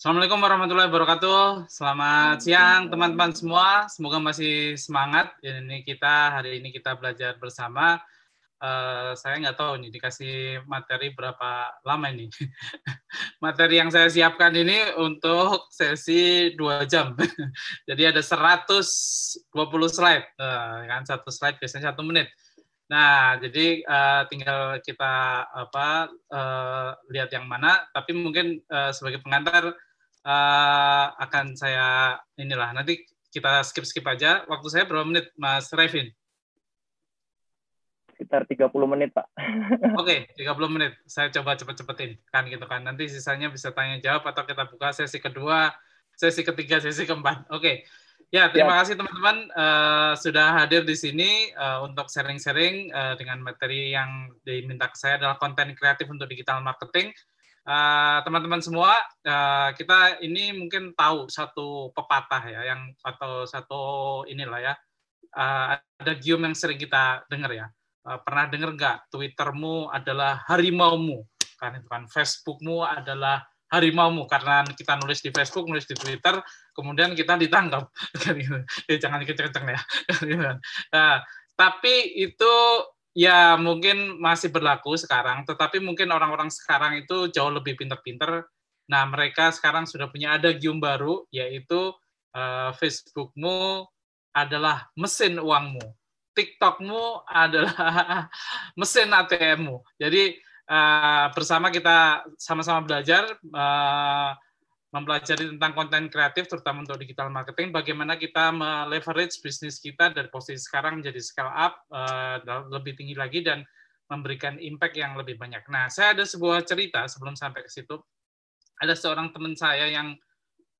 Assalamualaikum warahmatullahi wabarakatuh. Selamat siang teman-teman semua. Semoga masih semangat. Ini kita hari ini kita belajar bersama. Uh, saya nggak tahu nih dikasih materi berapa lama ini. materi yang saya siapkan ini untuk sesi dua jam. Jadi ada 120 slide. Uh, kan satu slide biasanya satu menit. Nah, jadi uh, tinggal kita apa uh, lihat yang mana. Tapi mungkin uh, sebagai pengantar uh, akan saya inilah nanti kita skip skip aja. Waktu saya berapa menit, Mas Revin? Sekitar 30 menit, Pak. Oke, okay, 30 menit. Saya coba cepet-cepetin kan gitu kan. Nanti sisanya bisa tanya jawab atau kita buka sesi kedua, sesi ketiga, sesi keempat. Oke. Okay. Ya, terima ya. kasih teman-teman uh, sudah hadir di sini uh, untuk sharing-sharing uh, dengan materi yang diminta ke saya adalah konten kreatif untuk digital marketing. Eh, teman-teman uh, semua, uh, kita ini mungkin tahu satu pepatah ya, yang atau satu inilah ya, uh, ada gium yang sering kita dengar ya. Uh, pernah dengar nggak Twittermu adalah harimaumu, kan itu kan Facebookmu adalah harimaumu karena kita nulis di Facebook, nulis di Twitter, kemudian kita ditangkap, kan gitu. Jangan kenceng-kenceng ya. nah, tapi itu ya mungkin masih berlaku sekarang, tetapi mungkin orang-orang sekarang itu jauh lebih pinter-pinter. Nah, mereka sekarang sudah punya ada gium baru, yaitu uh, Facebookmu adalah mesin uangmu, TikTokmu adalah mesin ATMmu. Jadi uh, bersama kita sama-sama belajar. Uh, mempelajari tentang konten kreatif terutama untuk digital marketing bagaimana kita meleverage bisnis kita dari posisi sekarang menjadi scale up uh, lebih tinggi lagi dan memberikan impact yang lebih banyak. Nah, saya ada sebuah cerita sebelum sampai ke situ. Ada seorang teman saya yang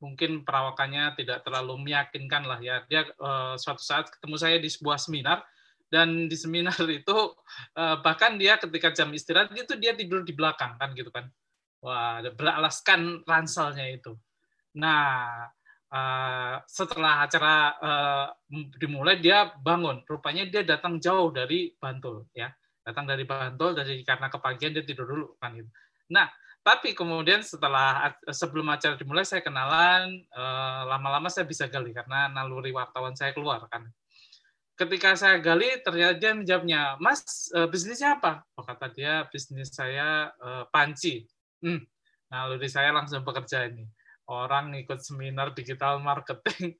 mungkin perawakannya tidak terlalu meyakinkan lah ya. Dia uh, suatu saat ketemu saya di sebuah seminar dan di seminar itu uh, bahkan dia ketika jam istirahat itu dia tidur di belakang kan gitu kan Wah, beralaskan ranselnya itu. Nah, uh, setelah acara uh, dimulai dia bangun. Rupanya dia datang jauh dari Bantul ya. Datang dari Bantul dari karena kepagian dia tidur dulu kan itu. Nah, tapi kemudian setelah sebelum acara dimulai saya kenalan lama lama-lama saya bisa gali karena naluri wartawan saya keluar kan ketika saya gali ternyata dia menjawabnya mas bisnisnya apa oh kata dia bisnis saya panci Hmm. Nah, saya langsung bekerja ini. Orang ikut seminar digital marketing,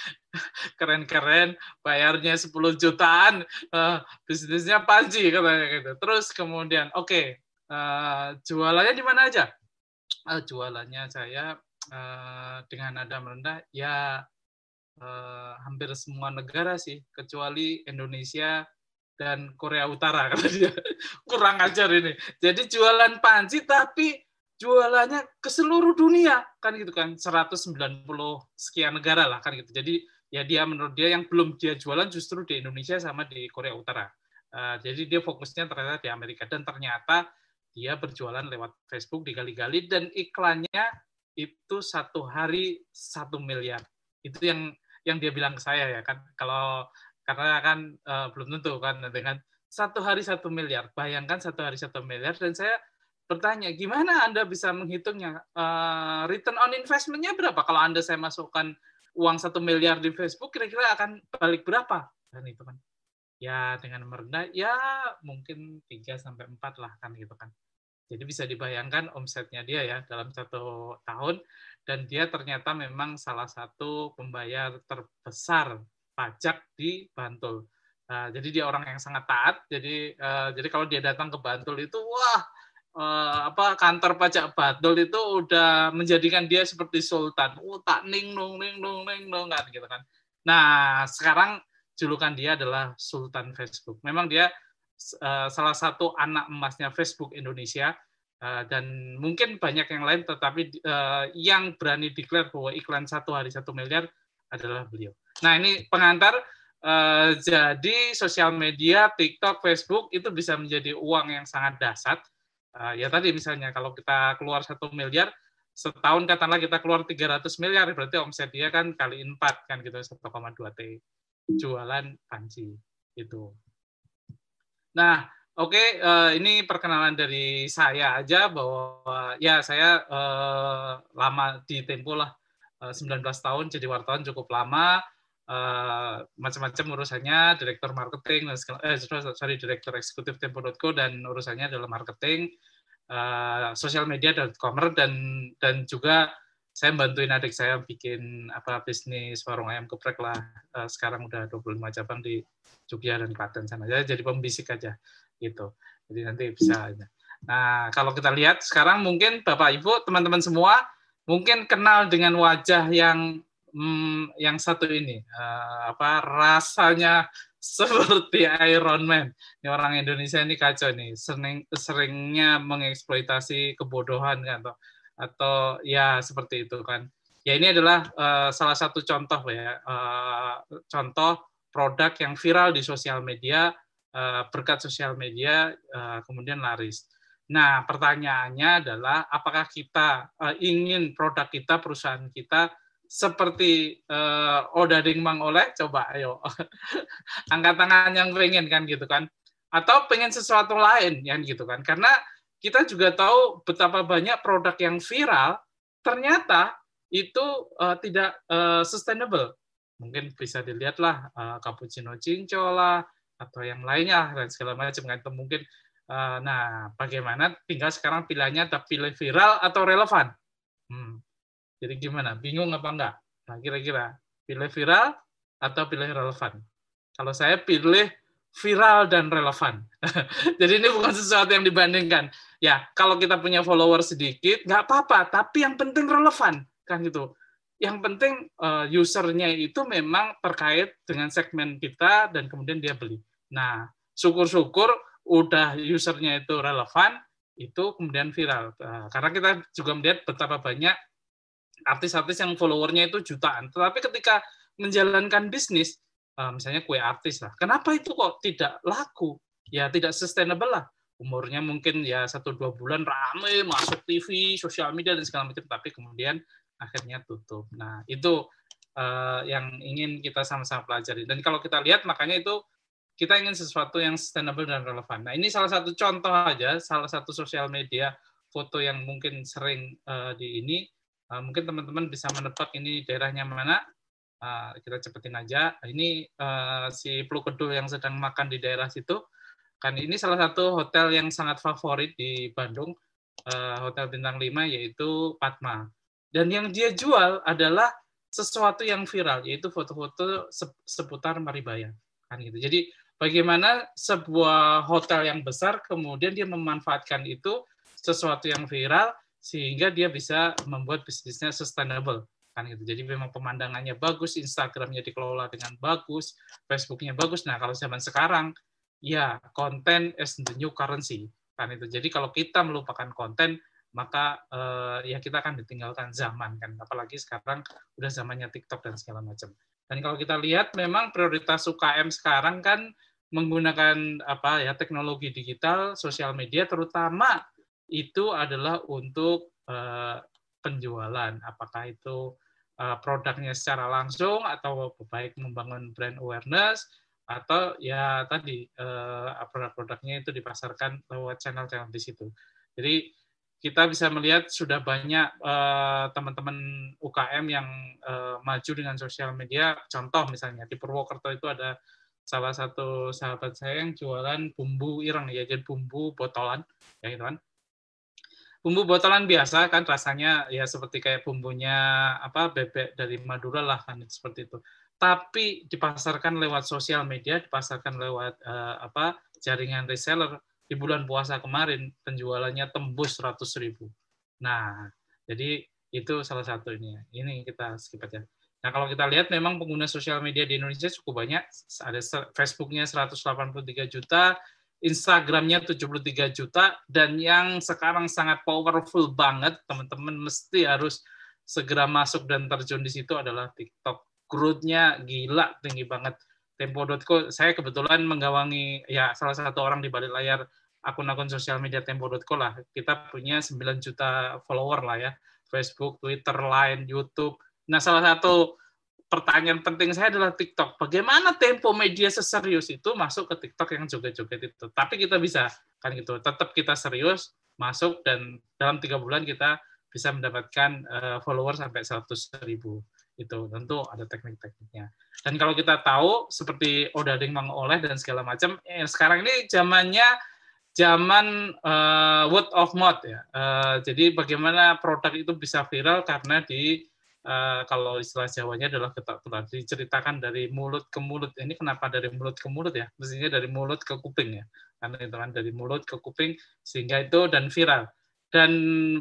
keren-keren, bayarnya 10 jutaan, uh, bisnisnya panji katanya gitu. Terus kemudian, oke, okay, uh, eh, jualannya di mana aja? Uh, jualannya saya uh, dengan nada merendah, ya uh, hampir semua negara sih, kecuali Indonesia dan Korea Utara kata dia. Kurang ajar ini. Jadi jualan panci tapi jualannya ke seluruh dunia kan gitu kan 190 sekian negara lah kan gitu. Jadi ya dia menurut dia yang belum dia jualan justru di Indonesia sama di Korea Utara. Uh, jadi dia fokusnya ternyata di Amerika dan ternyata dia berjualan lewat Facebook digali-gali dan iklannya itu satu hari satu miliar. Itu yang yang dia bilang ke saya ya kan kalau karena kan uh, belum tentu kan dengan satu hari satu miliar. Bayangkan satu hari satu miliar dan saya bertanya gimana anda bisa menghitungnya? Uh, return on investmentnya berapa? Kalau anda saya masukkan uang satu miliar di Facebook kira-kira akan balik berapa? Dan itu kan ya dengan merendah ya mungkin 3 sampai empat lah kan gitu kan. Jadi bisa dibayangkan omsetnya dia ya dalam satu tahun dan dia ternyata memang salah satu pembayar terbesar pajak di Bantul. Nah, jadi dia orang yang sangat taat. Jadi uh, jadi kalau dia datang ke Bantul itu wah uh, apa kantor pajak Bantul itu udah menjadikan dia seperti sultan. Oh, tak ning nung ning nung ning nung kan gitu kan. Nah, sekarang julukan dia adalah Sultan Facebook. Memang dia uh, salah satu anak emasnya Facebook Indonesia. Uh, dan mungkin banyak yang lain, tetapi uh, yang berani declare bahwa iklan satu hari satu miliar adalah beliau. Nah, ini pengantar. Uh, jadi sosial media, TikTok, Facebook itu bisa menjadi uang yang sangat dasar. Uh, ya tadi misalnya kalau kita keluar satu miliar, setahun katakanlah kita keluar 300 miliar, berarti omset dia kan kali 4 kan gitu 1,2 T jualan panci itu. Nah, Oke, okay, uh, eh, ini perkenalan dari saya aja bahwa ya saya lama di Tempo lah, uh, 19 tahun jadi wartawan cukup lama, uh, macam-macam urusannya, direktur marketing, eh, sorry, direktur eksekutif Tempo.co dan urusannya adalah marketing, uh, sosial media dan commerce dan dan juga saya bantuin adik saya bikin apa bisnis warung ayam geprek lah. Uh, sekarang udah 25 cabang di Jogja dan Klaten sana. Jadi pembisik aja gitu. Jadi nanti bisa. Nah, kalau kita lihat sekarang mungkin Bapak Ibu, teman-teman semua mungkin kenal dengan wajah yang hmm, yang satu ini. Uh, apa rasanya seperti Iron Man. Ini orang Indonesia ini kacau nih. Sering seringnya mengeksploitasi kebodohan kan atau atau ya seperti itu kan. Ya ini adalah uh, salah satu contoh ya, uh, contoh produk yang viral di sosial media uh, berkat sosial media uh, kemudian laris. Nah pertanyaannya adalah apakah kita uh, ingin produk kita perusahaan kita seperti uh, Odading Mang Oleh? Coba ayo angkat tangan yang pengen kan gitu kan? Atau pengen sesuatu lain yang gitu kan? Karena kita juga tahu betapa banyak produk yang viral ternyata itu uh, tidak uh, sustainable. Mungkin bisa dilihatlah uh, cappuccino cinco lah atau yang lainnya dan segala macam kan mungkin uh, nah bagaimana tinggal sekarang pilihannya tapi pilih viral atau relevan. Jadi gimana? Bingung apa enggak? Nah, kira-kira pilih viral atau pilih relevan? Kalau saya pilih viral dan relevan. Jadi ini bukan sesuatu yang dibandingkan. Ya, kalau kita punya follower sedikit, nggak apa-apa, tapi yang penting relevan. Kan gitu. Yang penting uh, usernya itu memang terkait dengan segmen kita dan kemudian dia beli. Nah, syukur-syukur udah usernya itu relevan, itu kemudian viral. Uh, karena kita juga melihat betapa banyak artis-artis yang followernya itu jutaan. Tetapi ketika menjalankan bisnis, uh, misalnya kue artis lah. Kenapa itu kok tidak laku? Ya tidak sustainable lah. Umurnya mungkin ya satu dua bulan rame masuk TV, sosial media dan segala macam, tapi kemudian akhirnya tutup. Nah itu uh, yang ingin kita sama-sama pelajari. Dan kalau kita lihat makanya itu kita ingin sesuatu yang sustainable dan relevan. Nah ini salah satu contoh aja, salah satu sosial media foto yang mungkin sering uh, di ini. Uh, mungkin teman-teman bisa menebak ini daerahnya mana uh, kita cepetin aja. Ini uh, si Plukedo yang sedang makan di daerah situ. Kan ini salah satu hotel yang sangat favorit di Bandung, hotel bintang 5 yaitu Padma. Dan yang dia jual adalah sesuatu yang viral, yaitu foto-foto seputar Maribaya. Kan gitu. Jadi bagaimana sebuah hotel yang besar kemudian dia memanfaatkan itu sesuatu yang viral sehingga dia bisa membuat bisnisnya sustainable kan gitu. Jadi memang pemandangannya bagus, Instagramnya dikelola dengan bagus, Facebooknya bagus. Nah kalau zaman sekarang, ya konten is the new currency kan itu. Jadi kalau kita melupakan konten, maka eh, ya kita akan ditinggalkan zaman kan. Apalagi sekarang udah zamannya TikTok dan segala macam. Dan kalau kita lihat, memang prioritas UKM sekarang kan menggunakan apa ya teknologi digital, sosial media, terutama itu adalah untuk uh, penjualan. Apakah itu uh, produknya secara langsung atau baik membangun brand awareness atau ya tadi uh, produk-produknya itu dipasarkan lewat channel-channel di situ. Jadi kita bisa melihat sudah banyak teman teman-teman UKM yang maju dengan sosial media. Contoh misalnya di Purwokerto itu ada salah satu sahabat saya yang jualan bumbu ireng ya, jadi bumbu botolan, ya gitu kan bumbu botolan biasa kan rasanya ya seperti kayak bumbunya apa bebek dari Madura lah kan seperti itu. Tapi dipasarkan lewat sosial media, dipasarkan lewat uh, apa jaringan reseller di bulan puasa kemarin penjualannya tembus 100 ribu. Nah, jadi itu salah satu ini. Ini kita skip aja. Nah, kalau kita lihat memang pengguna sosial media di Indonesia cukup banyak. Ada Facebooknya 183 juta, Instagramnya 73 juta dan yang sekarang sangat powerful banget teman-teman mesti harus segera masuk dan terjun di situ adalah TikTok. Growth-nya gila tinggi banget. Tempo.co saya kebetulan menggawangi ya salah satu orang di balik layar akun-akun sosial media Tempo.co lah. Kita punya 9 juta follower lah ya. Facebook, Twitter, Line, YouTube. Nah, salah satu pertanyaan penting saya adalah TikTok. Bagaimana tempo media seserius itu masuk ke TikTok yang joget-joget itu? Tapi kita bisa kan gitu. Tetap kita serius masuk dan dalam tiga bulan kita bisa mendapatkan uh, follower sampai 100 ribu itu tentu ada teknik-tekniknya dan kalau kita tahu seperti odading mengoleh dan segala macam eh, sekarang ini zamannya zaman uh, word of mouth ya uh, jadi bagaimana produk itu bisa viral karena di Uh, kalau istilah Jawanya adalah ketak tular diceritakan dari mulut ke mulut. Ini kenapa dari mulut ke mulut ya? Mestinya dari mulut ke kuping ya. Karena itu kan dari mulut ke kuping sehingga itu dan viral. Dan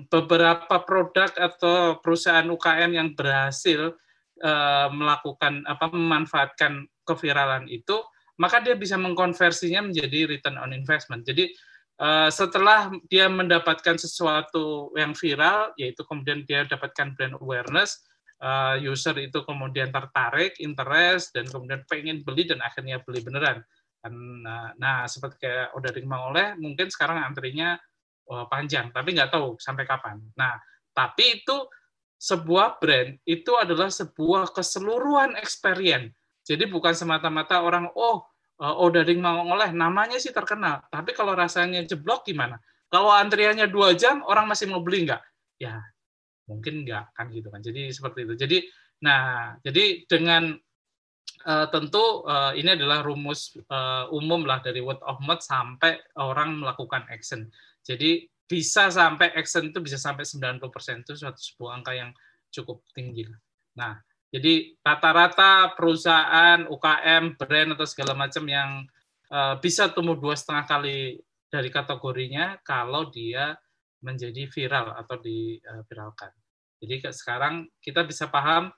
beberapa produk atau perusahaan UKM yang berhasil uh, melakukan apa memanfaatkan keviralan itu maka dia bisa mengkonversinya menjadi return on investment. Jadi Uh, setelah dia mendapatkan sesuatu yang viral, yaitu kemudian dia dapatkan brand awareness, uh, user itu kemudian tertarik, interest, dan kemudian pengen beli dan akhirnya beli beneran. Dan, nah, nah seperti kayak udah oleh, mungkin sekarang antrinya uh, panjang, tapi nggak tahu sampai kapan. Nah, tapi itu sebuah brand itu adalah sebuah keseluruhan experience. Jadi bukan semata-mata orang, oh, uh, Odaring mau oleh, namanya sih terkenal, tapi kalau rasanya jeblok gimana? Kalau antriannya dua jam, orang masih mau beli nggak? Ya, mungkin enggak kan gitu kan. Jadi seperti itu. Jadi nah jadi dengan uh, tentu uh, ini adalah rumus uh, umum lah dari word of mouth sampai orang melakukan action. Jadi bisa sampai action itu bisa sampai 90% itu suatu sebuah angka yang cukup tinggi nah jadi rata-rata perusahaan UKM brand atau segala macam yang uh, bisa tumbuh dua setengah kali dari kategorinya kalau dia menjadi viral atau diviralkan. Jadi sekarang kita bisa paham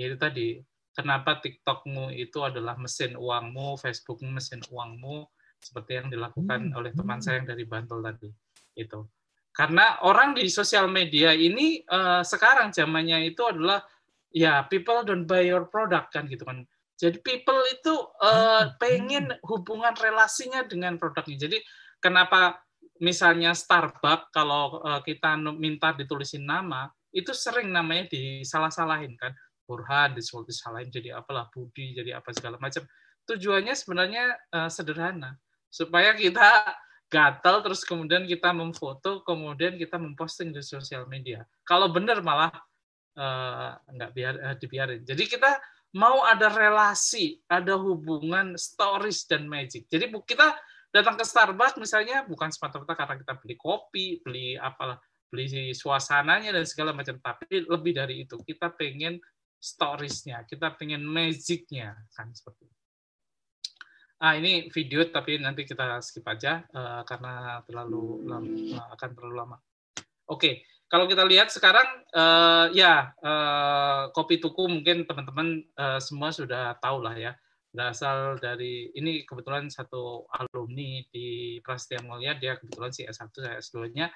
yaitu tadi kenapa TikTokmu itu adalah mesin uangmu, Facebookmu mesin uangmu seperti yang dilakukan hmm. oleh teman saya yang dari Bantul tadi itu. Karena orang di sosial media ini uh, sekarang zamannya itu adalah ya people don't buy your product kan gitu kan. Jadi people itu uh, pengen hubungan relasinya dengan produknya. Jadi kenapa misalnya Starbucks kalau uh, kita minta ditulisin nama itu sering namanya disalah-salahin kan. Burhan disalahin jadi apalah Budi jadi apa segala macam. Tujuannya sebenarnya uh, sederhana. Supaya kita gatal terus kemudian kita memfoto kemudian kita memposting di sosial media. Kalau benar malah uh, nggak biar uh, dibiarin. Jadi kita mau ada relasi ada hubungan stories dan magic. Jadi kita datang ke Starbucks misalnya bukan semata-mata karena kita beli kopi, beli apalah, beli suasananya dan segala macam, tapi lebih dari itu kita pengen storiesnya, kita pengen magicnya kan seperti itu. Ah ini video tapi nanti kita skip aja uh, karena terlalu lama, akan terlalu lama. Oke, okay. kalau kita lihat sekarang uh, ya uh, kopi tuku mungkin teman-teman uh, semua sudah tahu lah ya berasal dari ini kebetulan satu alumni di Prasetya Mulia dia kebetulan si S1 saya S2-nya.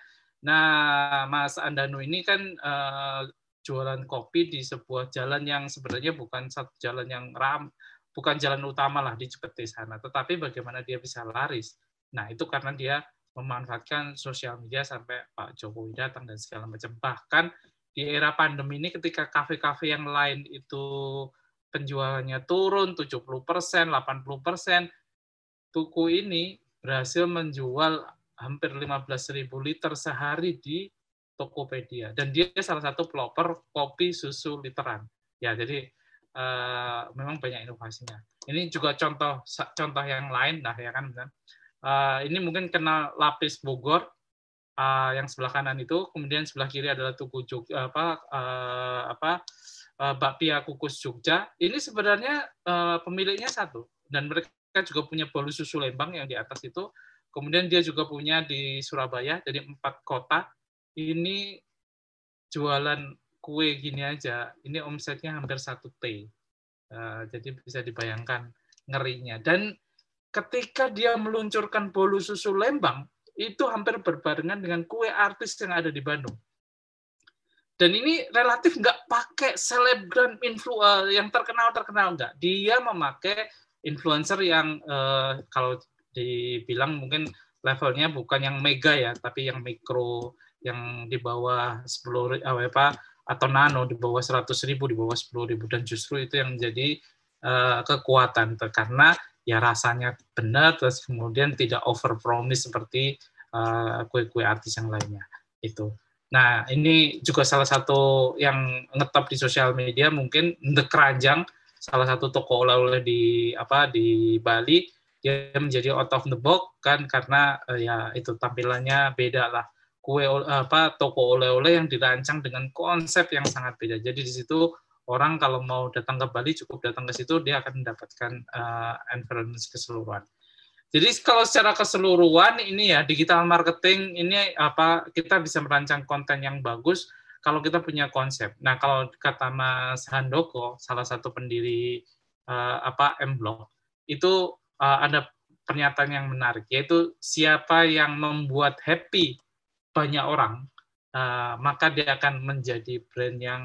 Nah, Mas Andanu ini kan uh, jualan kopi di sebuah jalan yang sebenarnya bukan satu jalan yang ram bukan jalan utama lah di Cepete sana, tetapi bagaimana dia bisa laris. Nah, itu karena dia memanfaatkan sosial media sampai Pak Jokowi datang dan segala macam. Bahkan di era pandemi ini ketika kafe-kafe yang lain itu penjualannya turun 70%, 80%, tuku ini berhasil menjual hampir 15.000 liter sehari di Tokopedia. Dan dia salah satu pelopor kopi susu literan. Ya, jadi uh, memang banyak inovasinya. Ini juga contoh contoh yang lain, nah ya kan. Uh, ini mungkin kenal lapis Bogor, uh, yang sebelah kanan itu, kemudian sebelah kiri adalah Tugu Jogja, apa uh, apa bakpia kukus Jogja ini sebenarnya uh, pemiliknya satu. Dan mereka juga punya bolu susu Lembang yang di atas itu. Kemudian dia juga punya di Surabaya jadi empat kota. Ini jualan kue gini aja. Ini omsetnya hampir satu t. Uh, jadi bisa dibayangkan ngerinya. Dan ketika dia meluncurkan bolu susu Lembang itu hampir berbarengan dengan kue artis yang ada di Bandung dan ini relatif nggak pakai selebgram influ uh, yang terkenal terkenal nggak? Dia memakai influencer yang uh, kalau dibilang mungkin levelnya bukan yang mega ya tapi yang mikro yang di bawah 10 uh, apa atau nano di bawah 100 ribu, di bawah 10 ribu. Dan justru itu yang menjadi uh, kekuatan karena ya rasanya benar terus kemudian tidak over promise seperti kue-kue uh, artis yang lainnya. Itu. Nah, ini juga salah satu yang ngetop di sosial media mungkin The Keranjang, salah satu toko oleh-oleh di apa di Bali dia menjadi out of the box kan karena uh, ya itu tampilannya beda lah. Kue apa toko oleh-oleh yang dirancang dengan konsep yang sangat beda. Jadi di situ orang kalau mau datang ke Bali cukup datang ke situ dia akan mendapatkan uh, environment keseluruhan. Jadi kalau secara keseluruhan ini ya digital marketing ini apa kita bisa merancang konten yang bagus kalau kita punya konsep. Nah kalau kata Mas Handoko salah satu pendiri uh, apa Mblog itu uh, ada pernyataan yang menarik yaitu siapa yang membuat happy banyak orang uh, maka dia akan menjadi brand yang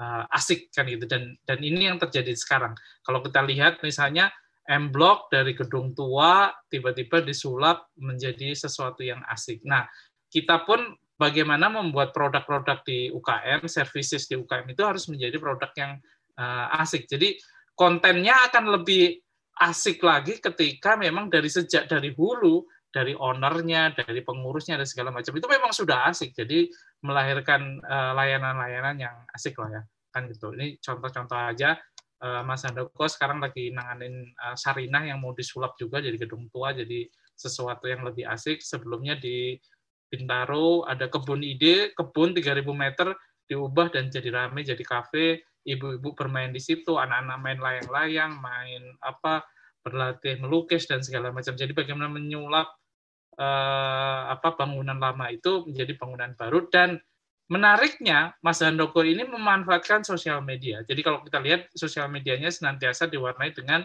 uh, asik kan gitu dan dan ini yang terjadi sekarang. Kalau kita lihat misalnya M Block dari gedung tua tiba-tiba disulap menjadi sesuatu yang asik. Nah, kita pun bagaimana membuat produk-produk di UKM, services di UKM itu harus menjadi produk yang uh, asik. Jadi kontennya akan lebih asik lagi ketika memang dari sejak dari hulu, dari ownernya, dari pengurusnya, dan segala macam itu memang sudah asik. Jadi melahirkan eh, layanan-layanan uh, yang asik lah ya, kan gitu. Ini contoh-contoh aja uh, Mas Handoko sekarang lagi nanganin uh, Sarinah yang mau disulap juga jadi gedung tua jadi sesuatu yang lebih asik. Sebelumnya di Bintaro ada kebun ide, kebun 3000 meter diubah dan jadi rame jadi kafe, ibu-ibu bermain di situ, anak-anak main layang-layang, main apa berlatih melukis dan segala macam. Jadi bagaimana menyulap uh, apa bangunan lama itu menjadi bangunan baru dan menariknya Mas Handoko ini memanfaatkan sosial media. Jadi kalau kita lihat sosial medianya senantiasa diwarnai dengan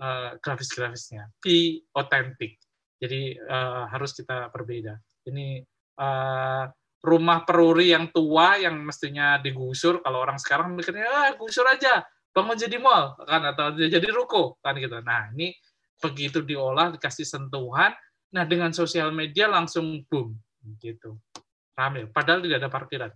uh, grafis-grafisnya, be authentic. Jadi uh, harus kita berbeda. Ini uh, rumah peruri yang tua yang mestinya digusur. Kalau orang sekarang mikirnya ah, gusur aja, bangun jadi mall kan atau jadi ruko kan gitu. Nah ini begitu diolah dikasih sentuhan, nah dengan sosial media langsung boom gitu rame padahal tidak ada parkiran.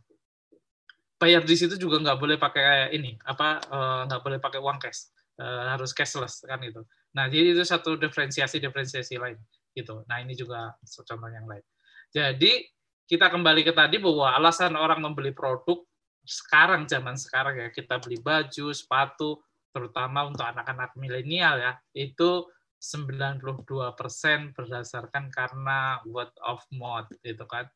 Bayar di situ juga nggak boleh pakai ini apa eh, nggak boleh pakai uang cash. Uh, harus cashless kan itu nah jadi itu satu diferensiasi diferensiasi lain gitu. Nah ini juga contoh yang lain. Jadi kita kembali ke tadi bahwa alasan orang membeli produk sekarang zaman sekarang ya kita beli baju sepatu terutama untuk anak-anak milenial ya itu 92% berdasarkan karena word of mouth itu kan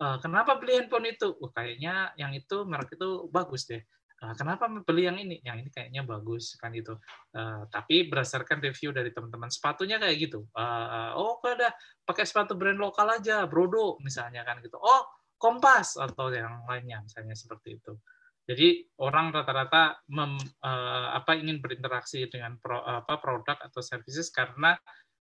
uh, kenapa beli handphone itu? Oh, kayaknya yang itu merek itu bagus deh. Uh, kenapa beli yang ini? Yang ini kayaknya bagus kan itu. Uh, tapi berdasarkan review dari teman-teman sepatunya kayak gitu. Uh, oh, ada pakai sepatu brand lokal aja, Brodo misalnya kan gitu. Oh, Kompas atau yang lainnya misalnya seperti itu. Jadi orang rata-rata uh, ingin berinteraksi dengan pro, apa produk atau services karena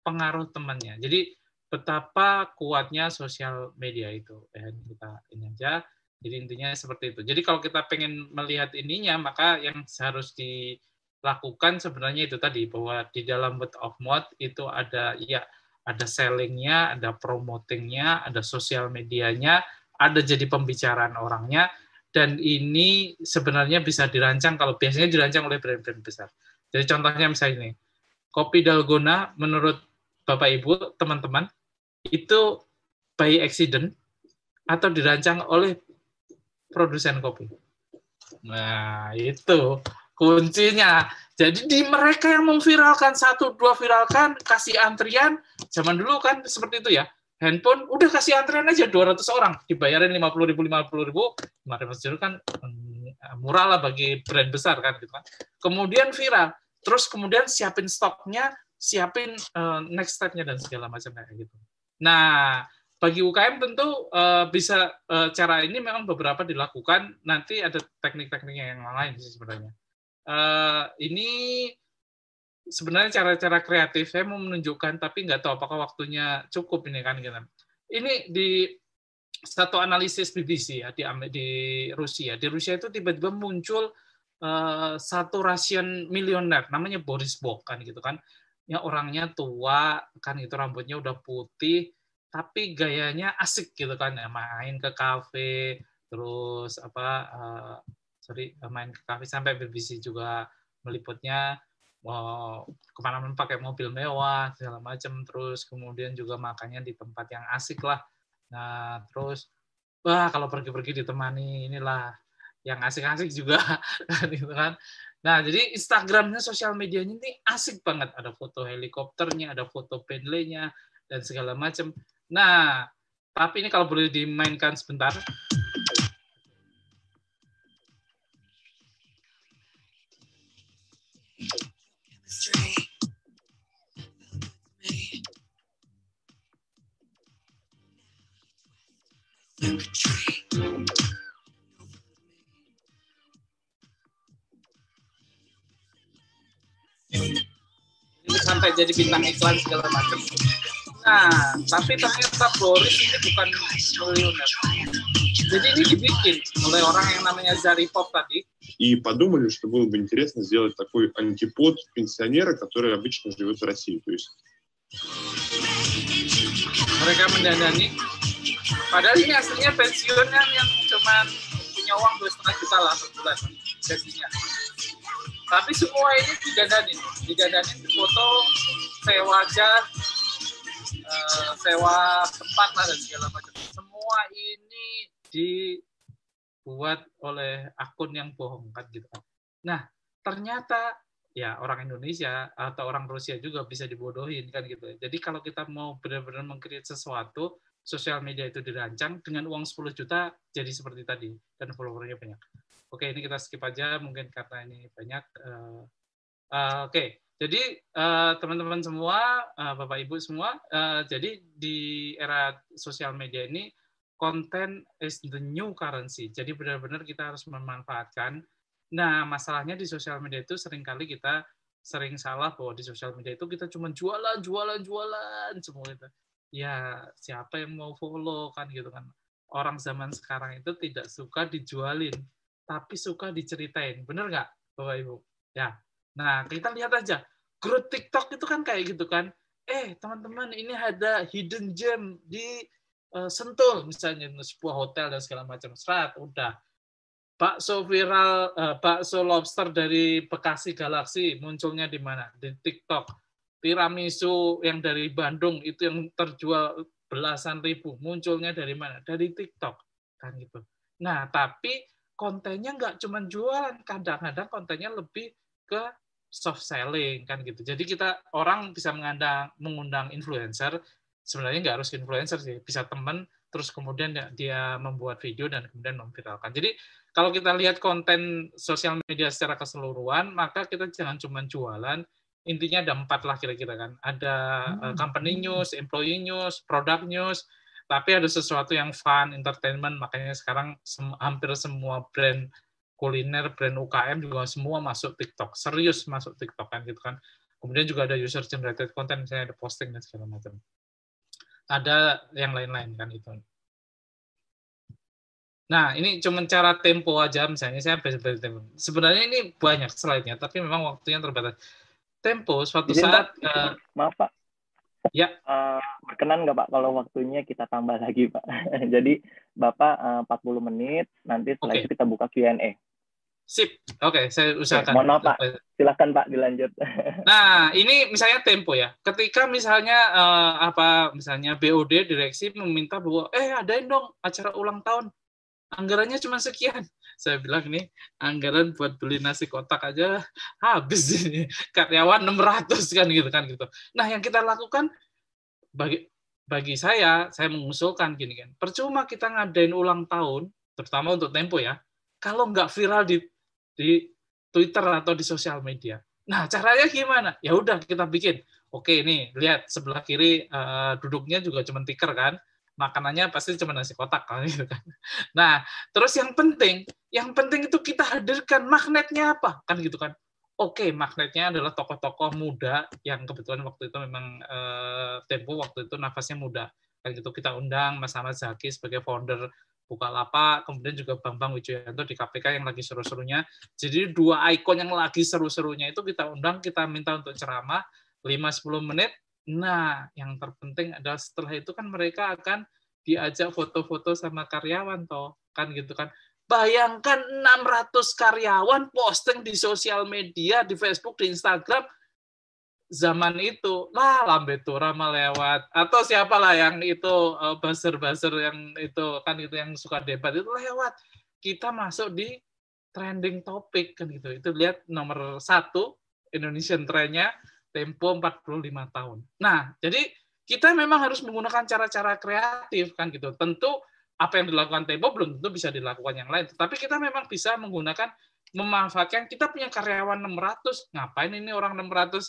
pengaruh temannya. Jadi betapa kuatnya sosial media itu. Ya, kita ini aja. Jadi intinya seperti itu. Jadi kalau kita pengen melihat ininya, maka yang harus dilakukan sebenarnya itu tadi bahwa di dalam word of mouth itu ada ya ada sellingnya, ada promotingnya, ada sosial medianya, ada jadi pembicaraan orangnya, dan ini sebenarnya bisa dirancang kalau biasanya dirancang oleh brand-brand besar. Jadi contohnya misalnya ini, kopi dalgona menurut Bapak Ibu, teman-teman, itu by accident atau dirancang oleh produsen kopi. Nah, itu kuncinya. Jadi di mereka yang memviralkan satu dua viralkan kasih antrian zaman dulu kan seperti itu ya. Handphone udah kasih antrian aja 200 orang dibayarin 50 ribu 50 ribu 500 kan mm, murah lah bagi brand besar kan gitu kan. Kemudian viral, terus kemudian siapin stoknya siapin uh, next step-nya dan segala macam kayak gitu. Nah, bagi UKM tentu uh, bisa uh, cara ini memang beberapa dilakukan. Nanti ada teknik-tekniknya yang lain sih sebenarnya. Uh, ini sebenarnya cara-cara kreatif saya mau menunjukkan, tapi nggak tahu apakah waktunya cukup ini kan gitu. Ini di satu analisis BBC ya di, di Rusia. Di Rusia itu tiba-tiba muncul uh, satu Russian milioner namanya Boris Bok kan gitu kan ya orangnya tua kan itu rambutnya udah putih tapi gayanya asik gitu kan ya main ke kafe terus apa uh, sorry main ke kafe sampai BBC juga meliputnya mau ke mana-mana pakai mobil mewah segala macam terus kemudian juga makannya di tempat yang asik lah. Nah terus wah kalau pergi-pergi ditemani inilah yang asik-asik juga gitu kan nah jadi Instagramnya sosial medianya ini asik banget. Ada foto helikopternya ada foto Bentley-nya dan segala macam nah tapi ini kalau boleh dimainkan sebentar. Ini jadi bintang iklan segala macam. Nah, tapi ternyata Boris ini bukan miliuner. Jadi ini dibikin oleh orang yang namanya Zaripov tadi. И подумали, что было бы интересно сделать такой антипод пенсионера, который обычно живет в России. То есть... Mereka mendandani. Padahal ini aslinya pensiunnya yang cuma punya uang dua setengah juta lah per bulan gajinya. Tapi semua ini didandani, didandani foto sewa aja uh, sewa tempat lah dan segala macam. Semua ini dibuat oleh akun yang bohong kan gitu. Nah, ternyata ya orang Indonesia atau orang Rusia juga bisa dibodohin kan gitu. Jadi kalau kita mau benar-benar mengkreat sesuatu, sosial media itu dirancang dengan uang 10 juta jadi seperti tadi dan followernya banyak. Oke, ini kita skip aja mungkin karena ini banyak. Uh, uh, Oke, jadi eh, teman-teman semua, Bapak Ibu semua, jadi di era sosial media ini konten is the new currency. Jadi benar-benar kita harus memanfaatkan. Nah, masalahnya di sosial media itu sering kali kita sering salah bahwa di sosial media itu kita cuma jualan, jualan, jualan semua itu. Ya, siapa yang mau follow kan gitu kan. Orang zaman sekarang itu tidak suka dijualin, tapi suka diceritain. Benar nggak, Bapak Ibu? Ya, Nah, kita lihat aja. Grup TikTok itu kan kayak gitu kan. Eh, teman-teman, ini ada hidden gem di uh, Sentul, misalnya sebuah hotel dan segala macam. Serat, udah. Bakso viral, uh, bakso lobster dari Bekasi Galaksi munculnya di mana? Di TikTok. Tiramisu yang dari Bandung itu yang terjual belasan ribu munculnya dari mana? Dari TikTok kan gitu. Nah, tapi kontennya nggak cuma jualan, kadang-kadang kontennya lebih ke soft selling kan gitu. Jadi kita orang bisa mengundang mengundang influencer, sebenarnya nggak harus influencer sih, bisa teman terus kemudian dia membuat video dan kemudian memviralkan. Jadi kalau kita lihat konten sosial media secara keseluruhan, maka kita jangan cuma jualan, intinya ada empat lah kira-kira kan. Ada eh, hmm. company news, employee news, product news, tapi ada sesuatu yang fun, entertainment, makanya sekarang sem hampir semua brand kuliner brand UKM juga semua masuk TikTok. Serius masuk TikTok kan gitu kan. Kemudian juga ada user generated content misalnya ada posting dan segala macam. Ada yang lain-lain kan itu. Nah ini cuma cara tempo aja misalnya saya belajar tempo. Sebenarnya ini banyak slide-nya tapi memang waktunya terbatas. Tempo suatu Jadi, saat Pak, uh, maaf Pak Ya. Uh, berkenan nggak Pak kalau waktunya kita tambah lagi Pak? Jadi Bapak uh, 40 menit, nanti setelah okay. itu kita buka Q&A. Sip. Oke, okay, saya usahakan. Mohon maaf, Pak. Silakan Pak dilanjut. Nah, ini misalnya tempo ya. Ketika misalnya uh, apa misalnya BOD direksi meminta bahwa eh adain dong acara ulang tahun. Anggarannya cuma sekian. Saya bilang nih, anggaran buat beli nasi kotak aja habis ini. Karyawan 600 kan gitu kan gitu. Nah, yang kita lakukan bagi bagi saya, saya mengusulkan gini kan. Percuma kita ngadain ulang tahun, terutama untuk tempo ya. Kalau nggak viral di di Twitter atau di sosial media. Nah, caranya gimana? Ya udah kita bikin. Oke, nih lihat sebelah kiri uh, duduknya juga cuma tiker kan. Makanannya pasti cuma nasi kotak kan gitu kan. Nah, terus yang penting, yang penting itu kita hadirkan magnetnya apa? Kan gitu kan. Oke, magnetnya adalah tokoh-tokoh muda yang kebetulan waktu itu memang uh, Tempo waktu itu nafasnya muda. Kan gitu kita undang Mas Ahmad Zaki sebagai founder Bukalapak, kemudian juga Bambang Wijoyanto di KPK yang lagi seru-serunya. Jadi dua ikon yang lagi seru-serunya itu kita undang, kita minta untuk ceramah 5-10 menit. Nah, yang terpenting adalah setelah itu kan mereka akan diajak foto-foto sama karyawan toh kan gitu kan. Bayangkan 600 karyawan posting di sosial media, di Facebook, di Instagram, zaman itu. Lah lambe tura lewat. Atau siapalah yang itu uh, buzzer-buzzer yang itu kan itu yang suka debat itu lewat. Kita masuk di trending topik kan gitu. Itu lihat nomor satu Indonesian trennya tempo 45 tahun. Nah jadi kita memang harus menggunakan cara-cara kreatif kan gitu. Tentu apa yang dilakukan Tempo belum tentu bisa dilakukan yang lain. Tapi kita memang bisa menggunakan memanfaatkan. Kita punya karyawan 600 ngapain ini orang 600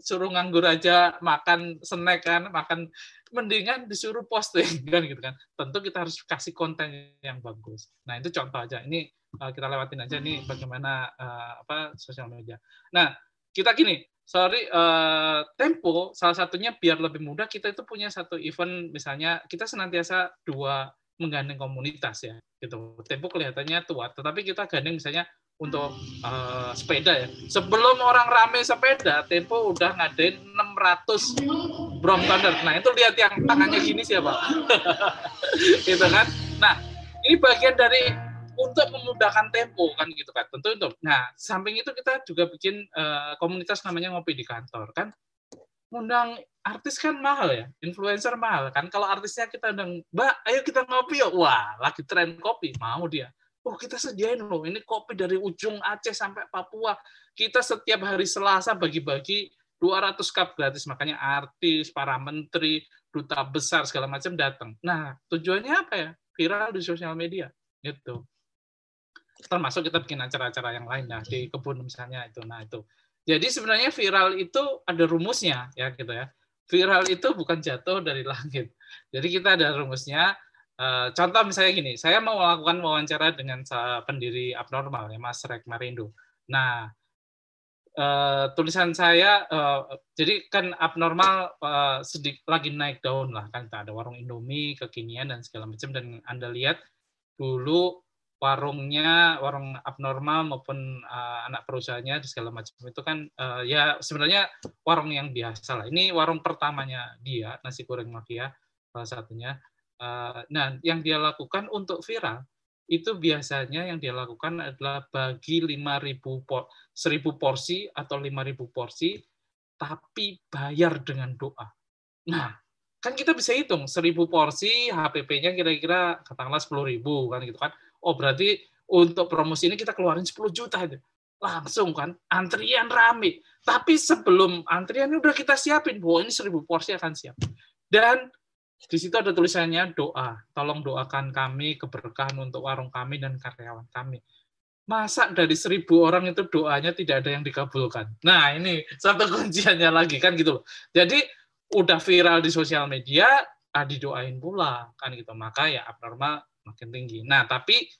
suruh nganggur aja makan snack kan makan mendingan disuruh posting kan gitu kan. Tentu kita harus kasih konten yang bagus. Nah itu contoh aja. Ini uh, kita lewatin aja nih bagaimana uh, apa sosial media. Nah kita gini sorry uh, tempo salah satunya biar lebih mudah kita itu punya satu event misalnya kita senantiasa dua menggandeng komunitas ya gitu tempo kelihatannya tua tetapi kita gandeng misalnya untuk uh, sepeda ya. Sebelum orang rame sepeda, Tempo udah ngadain 600 Brom Thunder. Nah, itu lihat yang tangannya gini siapa? gitu kan. Nah, ini bagian dari untuk memudahkan tempo kan gitu kan. Tentu untuk. Nah, samping itu kita juga bikin uh, komunitas namanya ngopi di kantor kan. Undang artis kan mahal ya, influencer mahal kan. Kalau artisnya kita undang, Mbak, ayo kita ngopi yuk. Wah, lagi tren kopi, mau dia oh kita sediain loh, ini kopi dari ujung Aceh sampai Papua. Kita setiap hari Selasa bagi-bagi 200 cup gratis, makanya artis, para menteri, duta besar segala macam datang. Nah, tujuannya apa ya? Viral di sosial media, gitu. Termasuk kita bikin acara-acara yang lain, nah di kebun misalnya itu. Nah itu. Jadi sebenarnya viral itu ada rumusnya, ya gitu ya. Viral itu bukan jatuh dari langit. Jadi kita ada rumusnya Eh, contoh misalnya gini, saya mau melakukan wawancara dengan pendiri abnormal ya Mas Rek Marindo. Nah, uh, tulisan saya uh, jadi kan abnormal sedikit lagi naik daun lah kan ada warung Indomie kekinian dan segala macam dan Anda lihat dulu warungnya warung abnormal maupun uh, anak perusahaannya segala macam itu kan uh, ya sebenarnya warung yang biasa lah. Ini warung pertamanya dia nasi goreng mafia salah satunya Eh, nah, yang dia lakukan untuk viral itu biasanya yang dia lakukan adalah bagi 5.000 por 1.000 porsi atau 5.000 porsi tapi bayar dengan doa. Nah, kan kita bisa hitung 1.000 porsi HPP-nya kira-kira katakanlah 10.000 kan gitu kan. Oh, berarti untuk promosi ini kita keluarin 10 juta itu. Langsung kan antrian rame. Tapi sebelum antrian udah kita siapin bahwa ini 1.000 porsi akan siap. Dan di situ ada tulisannya doa. Tolong doakan kami keberkahan untuk warung kami dan karyawan kami. Masa dari seribu orang itu doanya tidak ada yang dikabulkan? Nah ini satu kunciannya lagi kan gitu loh. Jadi udah viral di sosial media, ah, didoain pula kan gitu. Maka ya abnormal makin tinggi. Nah tapi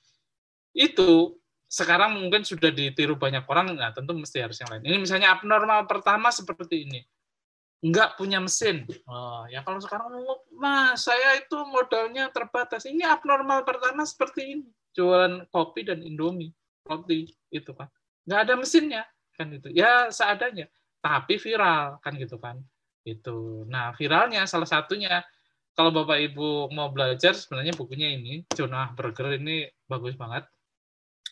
itu sekarang mungkin sudah ditiru banyak orang, nah tentu mesti harus yang lain. Ini misalnya abnormal pertama seperti ini nggak punya mesin. Oh, ya kalau sekarang mas saya itu modalnya terbatas. Ini abnormal pertama seperti ini, jualan kopi dan indomie roti itu kan, nggak ada mesinnya kan itu. Ya seadanya, tapi viral kan gitu kan. Itu. Nah viralnya salah satunya kalau bapak ibu mau belajar sebenarnya bukunya ini Jonah Burger ini bagus banget.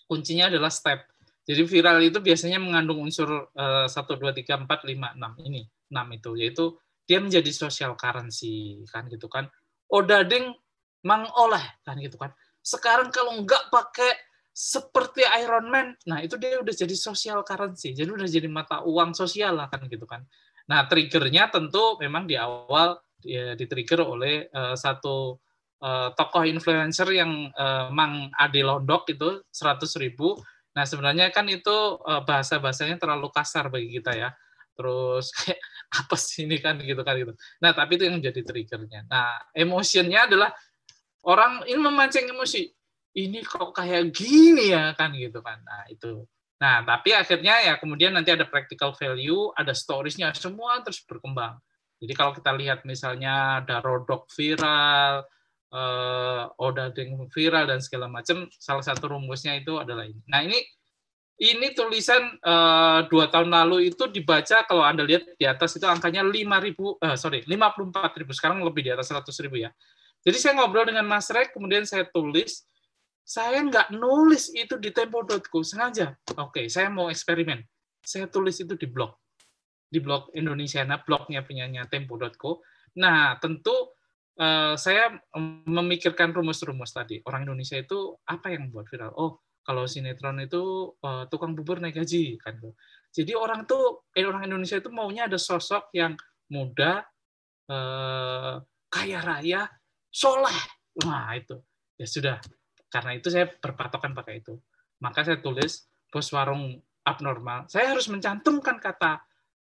Kuncinya adalah step. Jadi viral itu biasanya mengandung unsur eh, satu dua tiga empat lima enam ini 6 itu. Yaitu dia menjadi social currency kan gitu kan. Odading mangoleh kan gitu kan. Sekarang kalau nggak pakai seperti Iron Man nah itu dia udah jadi social currency. Jadi udah jadi mata uang sosial lah kan gitu kan. Nah triggernya tentu memang di awal ya, di-trigger oleh uh, satu uh, tokoh influencer yang uh, Mang Ade Londok itu 100 ribu nah sebenarnya kan itu uh, bahasa-bahasanya terlalu kasar bagi kita ya terus kayak apa sih ini kan gitu kan gitu. Nah, tapi itu yang jadi triggernya. Nah, emotionnya adalah orang ini memancing emosi. Ini kok kayak gini ya kan gitu kan. Nah, itu. Nah, tapi akhirnya ya kemudian nanti ada practical value, ada storiesnya semua terus berkembang. Jadi kalau kita lihat misalnya ada rodok viral, eh, odading viral dan segala macam, salah satu rumusnya itu adalah ini. Nah, ini ini tulisan uh, dua tahun lalu itu dibaca kalau anda lihat di atas itu angkanya lima ribu, uh, sorry lima puluh empat ribu sekarang lebih di atas ribu ya. Jadi saya ngobrol dengan Mas Rek, kemudian saya tulis saya nggak nulis itu di tempo.co sengaja. Oke, saya mau eksperimen. Saya tulis itu di blog. Di blog Indonesia, nah blognya punyanya tempo.co. Nah, tentu uh, saya memikirkan rumus-rumus tadi. Orang Indonesia itu apa yang membuat viral? Oh, kalau sinetron itu uh, tukang bubur naik gaji kan. Jadi orang tuh eh, orang Indonesia itu maunya ada sosok yang muda, uh, kaya raya, soleh. Nah, itu. Ya sudah, karena itu saya berpatokan pakai itu. Maka saya tulis bos warung abnormal. Saya harus mencantumkan kata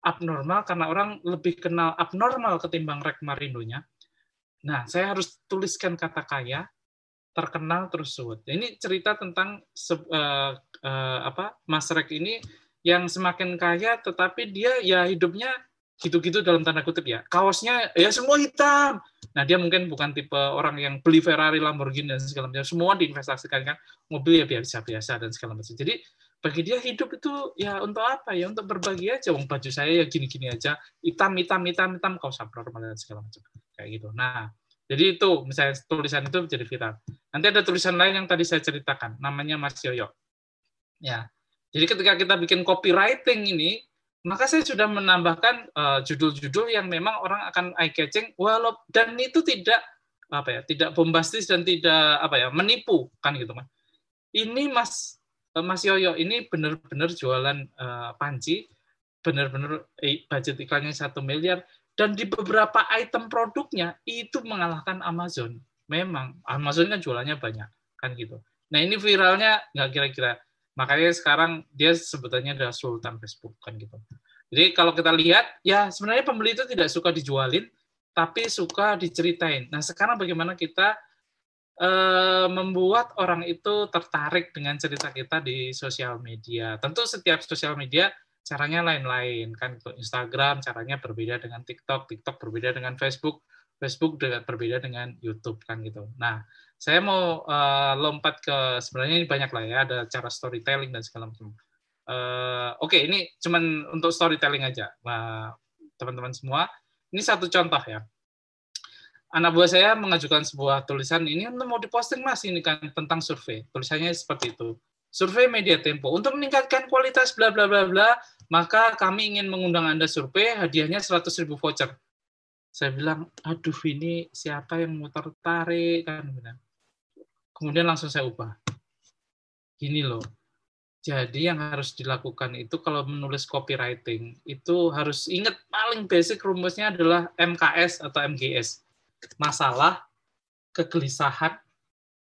abnormal karena orang lebih kenal abnormal ketimbang rek marindonya. Nah, saya harus tuliskan kata kaya, terkenal terus. Ini cerita tentang uh, uh, apa Mas Rek ini yang semakin kaya tetapi dia ya hidupnya gitu-gitu dalam tanda kutip ya. Kaosnya ya semua hitam. Nah, dia mungkin bukan tipe orang yang beli Ferrari, Lamborghini dan segala macam. Semua diinvestasikan kan mobil ya biasa-biasa dan segala macam. Jadi bagi dia hidup itu ya untuk apa ya? Untuk berbagi aja. Wong baju saya ya gini-gini aja, hitam, hitam, hitam, hitam, kaos normal dan segala macam. Kayak gitu. Nah, jadi itu misalnya tulisan itu menjadi viral. Nanti ada tulisan lain yang tadi saya ceritakan, namanya Mas Yoyo. Ya. Jadi ketika kita bikin copywriting ini, maka saya sudah menambahkan eh, judul-judul uh, yang memang orang akan eye catching walau dan itu tidak apa ya tidak bombastis dan tidak apa ya menipu kan gitu kan ini mas mas Yoyo ini benar-benar jualan uh, panci benar-benar eh, budget iklannya satu miliar dan di beberapa item produknya itu mengalahkan Amazon memang Amazon kan jualannya banyak kan gitu nah ini viralnya nggak kira-kira Makanya sekarang dia sebetulnya adalah sultan Facebook kan gitu. Jadi kalau kita lihat ya sebenarnya pembeli itu tidak suka dijualin tapi suka diceritain. Nah, sekarang bagaimana kita uh, membuat orang itu tertarik dengan cerita kita di sosial media. Tentu setiap sosial media caranya lain-lain kan Instagram caranya berbeda dengan TikTok, TikTok berbeda dengan Facebook, Facebook dengan berbeda dengan YouTube kan gitu. Nah, saya mau uh, lompat ke sebenarnya ini banyak lah ya ada cara storytelling dan segala macam. Uh, Oke, okay, ini cuman untuk storytelling aja, teman-teman semua. Ini satu contoh ya. Anak buah saya mengajukan sebuah tulisan ini mau diposting mas ini kan tentang survei. Tulisannya seperti itu. Survei media tempo untuk meningkatkan kualitas bla bla bla bla. Maka kami ingin mengundang anda survei hadiahnya 100 ribu voucher. Saya bilang, aduh ini siapa yang mau tertarik kan? kemudian langsung saya ubah. Gini loh. Jadi yang harus dilakukan itu kalau menulis copywriting itu harus ingat paling basic rumusnya adalah MKS atau MGS. Masalah, kegelisahan,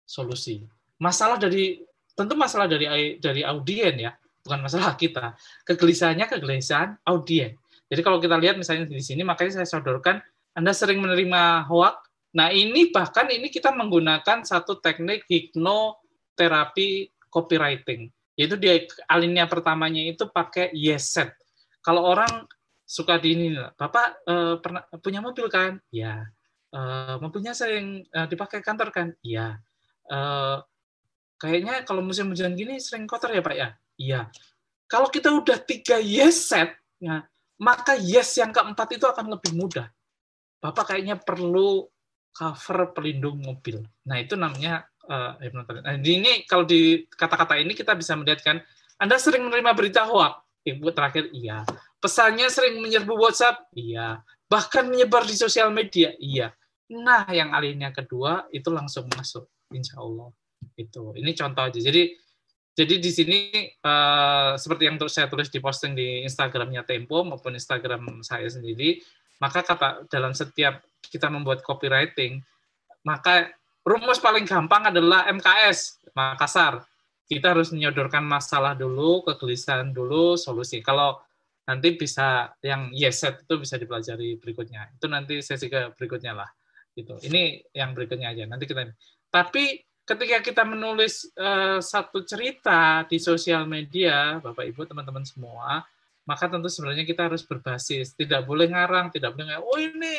solusi. Masalah dari tentu masalah dari dari audien ya, bukan masalah kita. Kegelisahannya kegelisahan audien. Jadi kalau kita lihat misalnya di sini makanya saya sodorkan Anda sering menerima hoax Nah, ini bahkan ini kita menggunakan satu teknik hipnoterapi copywriting. Yaitu di alinea pertamanya itu pakai yes set. Kalau orang suka di ini, Bapak eh, pernah punya mobil kan? Ya. Eh, mobilnya saya yang eh, dipakai kantor kan? Ya. Eh, kayaknya kalau musim hujan gini sering kotor ya Pak ya? Iya. Kalau kita udah tiga yes set, nah, maka yes yang keempat itu akan lebih mudah. Bapak kayaknya perlu cover pelindung mobil. Nah, itu namanya uh, Nah, ini kalau di kata-kata ini kita bisa melihat kan, Anda sering menerima berita hoax. Ibu terakhir, iya. Pesannya sering menyerbu WhatsApp, iya. Bahkan menyebar di sosial media, iya. Nah, yang alinea kedua itu langsung masuk, insya Allah. Itu. Ini contoh aja. Jadi, jadi di sini uh, seperti yang saya tulis di posting di Instagramnya Tempo maupun Instagram saya sendiri, maka kata dalam setiap kita membuat copywriting, maka rumus paling gampang adalah MKS, Makassar. Kita harus menyodorkan masalah dulu, kegelisahan dulu, solusi. Kalau nanti bisa yang yes set itu bisa dipelajari berikutnya. Itu nanti sesi ke berikutnya lah. Gitu. Ini yang berikutnya aja. Nanti kita Tapi ketika kita menulis uh, satu cerita di sosial media, Bapak Ibu, teman-teman semua, maka tentu sebenarnya kita harus berbasis. Tidak boleh ngarang, tidak boleh ngarang, oh ini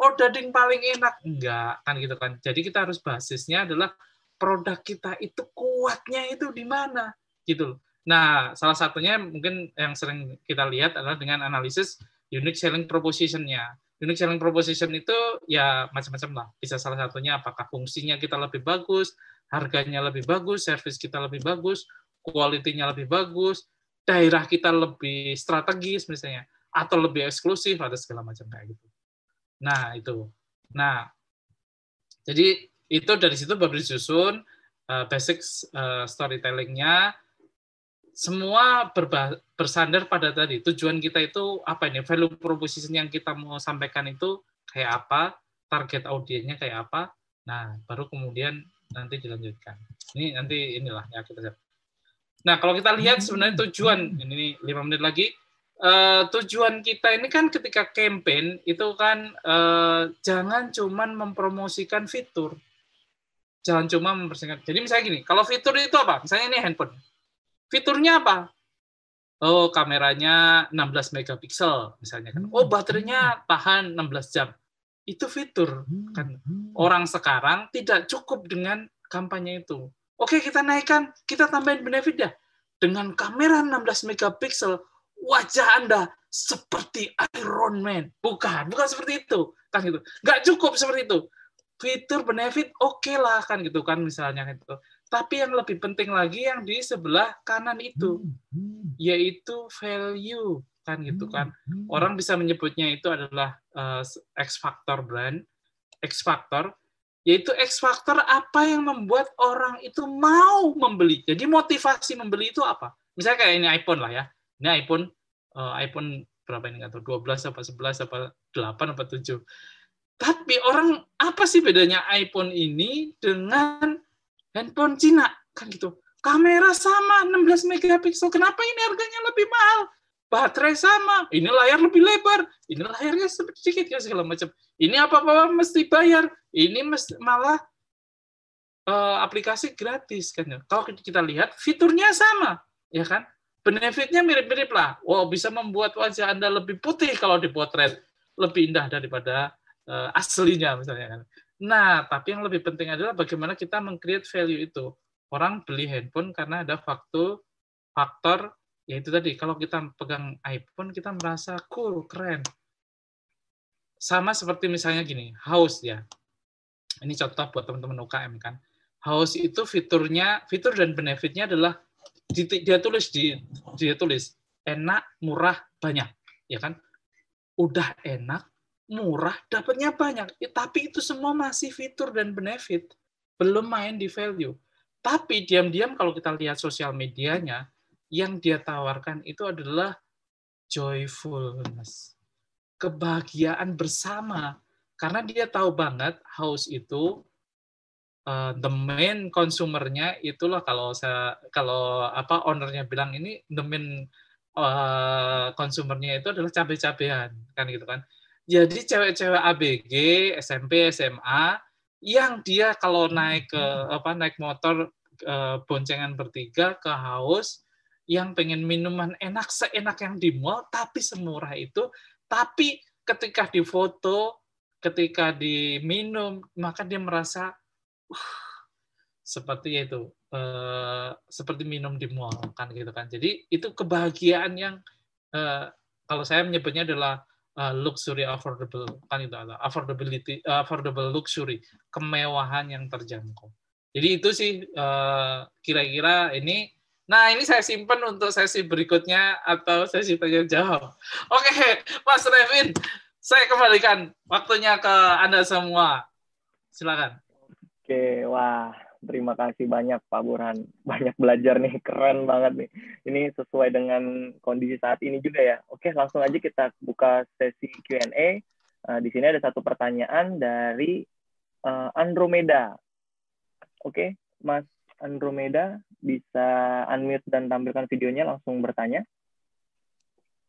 oh daging paling enak enggak kan gitu kan jadi kita harus basisnya adalah produk kita itu kuatnya itu di mana gitu nah salah satunya mungkin yang sering kita lihat adalah dengan analisis unique selling proposition-nya unique selling proposition itu ya macam-macam lah bisa salah satunya apakah fungsinya kita lebih bagus harganya lebih bagus, service kita lebih bagus, kualitinya lebih bagus, daerah kita lebih strategis misalnya, atau lebih eksklusif atau segala macam kayak gitu. Nah itu. Nah jadi itu dari situ baru disusun uh, basic uh, storytellingnya semua berba, bersandar pada tadi tujuan kita itu apa ini value proposition yang kita mau sampaikan itu kayak apa target audiennya kayak apa nah baru kemudian nanti dilanjutkan ini nanti inilah ya kita nah kalau kita lihat sebenarnya tujuan ini lima menit lagi uh, tujuan kita ini kan ketika campaign itu kan uh, jangan cuman mempromosikan fitur jangan cuma mempersingkat. Jadi misalnya gini, kalau fitur itu apa? Misalnya ini handphone. Fiturnya apa? Oh, kameranya 16 megapiksel misalnya kan. Oh, baterainya tahan 16 jam. Itu fitur kan. Orang sekarang tidak cukup dengan kampanye itu. Oke, kita naikkan, kita tambahin benefit ya. Dengan kamera 16 megapiksel, wajah Anda seperti Iron Man. Bukan, bukan seperti itu. Kan gitu. Nggak cukup seperti itu fitur benefit oke okay lah kan gitu kan misalnya gitu. Tapi yang lebih penting lagi yang di sebelah kanan itu yaitu value kan gitu kan. Orang bisa menyebutnya itu adalah uh, X factor brand, X factor yaitu X factor apa yang membuat orang itu mau membeli. Jadi motivasi membeli itu apa? Misalnya kayak ini iPhone lah ya. Ini iPhone uh, iPhone berapa ini tahu 12 apa 11 apa 8 apa 7 tapi orang apa sih bedanya iPhone ini dengan handphone Cina kan gitu? Kamera sama 16 megapiksel. Kenapa ini harganya lebih mahal? Baterai sama, ini layar lebih lebar, ini layarnya sedikit ya segala macam. Ini apa-apa mesti bayar. Ini mesti malah uh, aplikasi gratis kan ya. Kalau kita lihat fiturnya sama, ya kan? Benefitnya mirip-mirip lah. Wow, bisa membuat wajah Anda lebih putih kalau dipotret, lebih indah daripada uh, aslinya misalnya kan. Nah, tapi yang lebih penting adalah bagaimana kita mengcreate value itu. Orang beli handphone karena ada faktor faktor yaitu tadi kalau kita pegang iPhone kita merasa cool, keren. Sama seperti misalnya gini, house ya. Ini contoh buat teman-teman UKM kan. House itu fiturnya, fitur dan benefitnya adalah dia tulis di dia tulis enak, murah, banyak, ya kan? Udah enak, murah, dapatnya banyak. Ya, tapi itu semua masih fitur dan benefit. Belum main di value. Tapi diam-diam kalau kita lihat sosial medianya, yang dia tawarkan itu adalah joyfulness. Kebahagiaan bersama. Karena dia tahu banget house itu uh, the main consumernya itulah kalau saya kalau apa ownernya bilang ini the main uh, consumernya itu adalah cabai-cabean kan gitu kan jadi cewek-cewek ABG, SMP, SMA yang dia kalau naik ke apa naik motor e, boncengan bertiga ke haus yang pengen minuman enak seenak yang di mall tapi semurah itu tapi ketika difoto ketika diminum maka dia merasa uh, seperti itu uh, seperti minum di mall kan gitu kan. Jadi itu kebahagiaan yang uh, kalau saya menyebutnya adalah uh, luxury affordable. Kan itu ada affordability uh, affordable luxury kemewahan yang terjangkau. Jadi itu sih uh, kira-kira ini. Nah ini saya simpan untuk sesi berikutnya atau sesi tanya jawab. Oke Mas Revin saya kembalikan waktunya ke anda semua. Silakan. Oke wah Terima kasih banyak Pak Burhan. Banyak belajar nih, keren banget nih. Ini sesuai dengan kondisi saat ini juga ya. Oke, langsung aja kita buka sesi Q&A. Uh, di sini ada satu pertanyaan dari uh, Andromeda. Oke, Mas Andromeda bisa unmute dan tampilkan videonya langsung bertanya.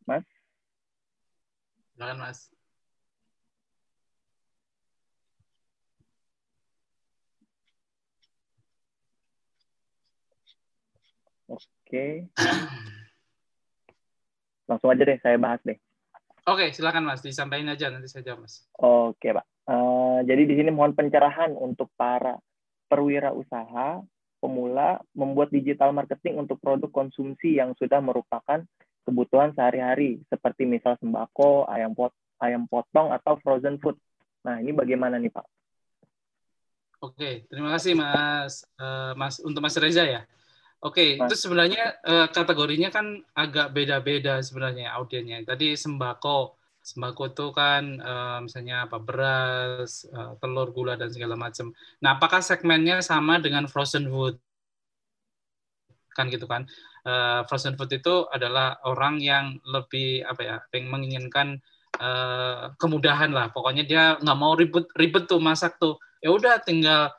Mas. Silakan, Mas. Oke. Langsung aja deh saya bahas deh. Oke, silakan Mas, disampaikan aja nanti saya jawab Mas. Oke, Pak. Uh, jadi di sini mohon pencerahan untuk para perwirausaha pemula membuat digital marketing untuk produk konsumsi yang sudah merupakan kebutuhan sehari-hari seperti misal sembako, ayam pot, ayam potong atau frozen food. Nah, ini bagaimana nih, Pak? Oke, terima kasih Mas uh, Mas untuk Mas Reza ya. Oke, itu sebenarnya uh, kategorinya kan agak beda-beda sebenarnya audiennya. Tadi sembako, sembako itu kan uh, misalnya apa beras, uh, telur, gula dan segala macam. Nah, apakah segmennya sama dengan frozen food? Kan gitu kan. Uh, frozen food itu adalah orang yang lebih apa ya, yang menginginkan uh, kemudahan lah. Pokoknya dia nggak mau ribet ribet tuh masak tuh ya udah tinggal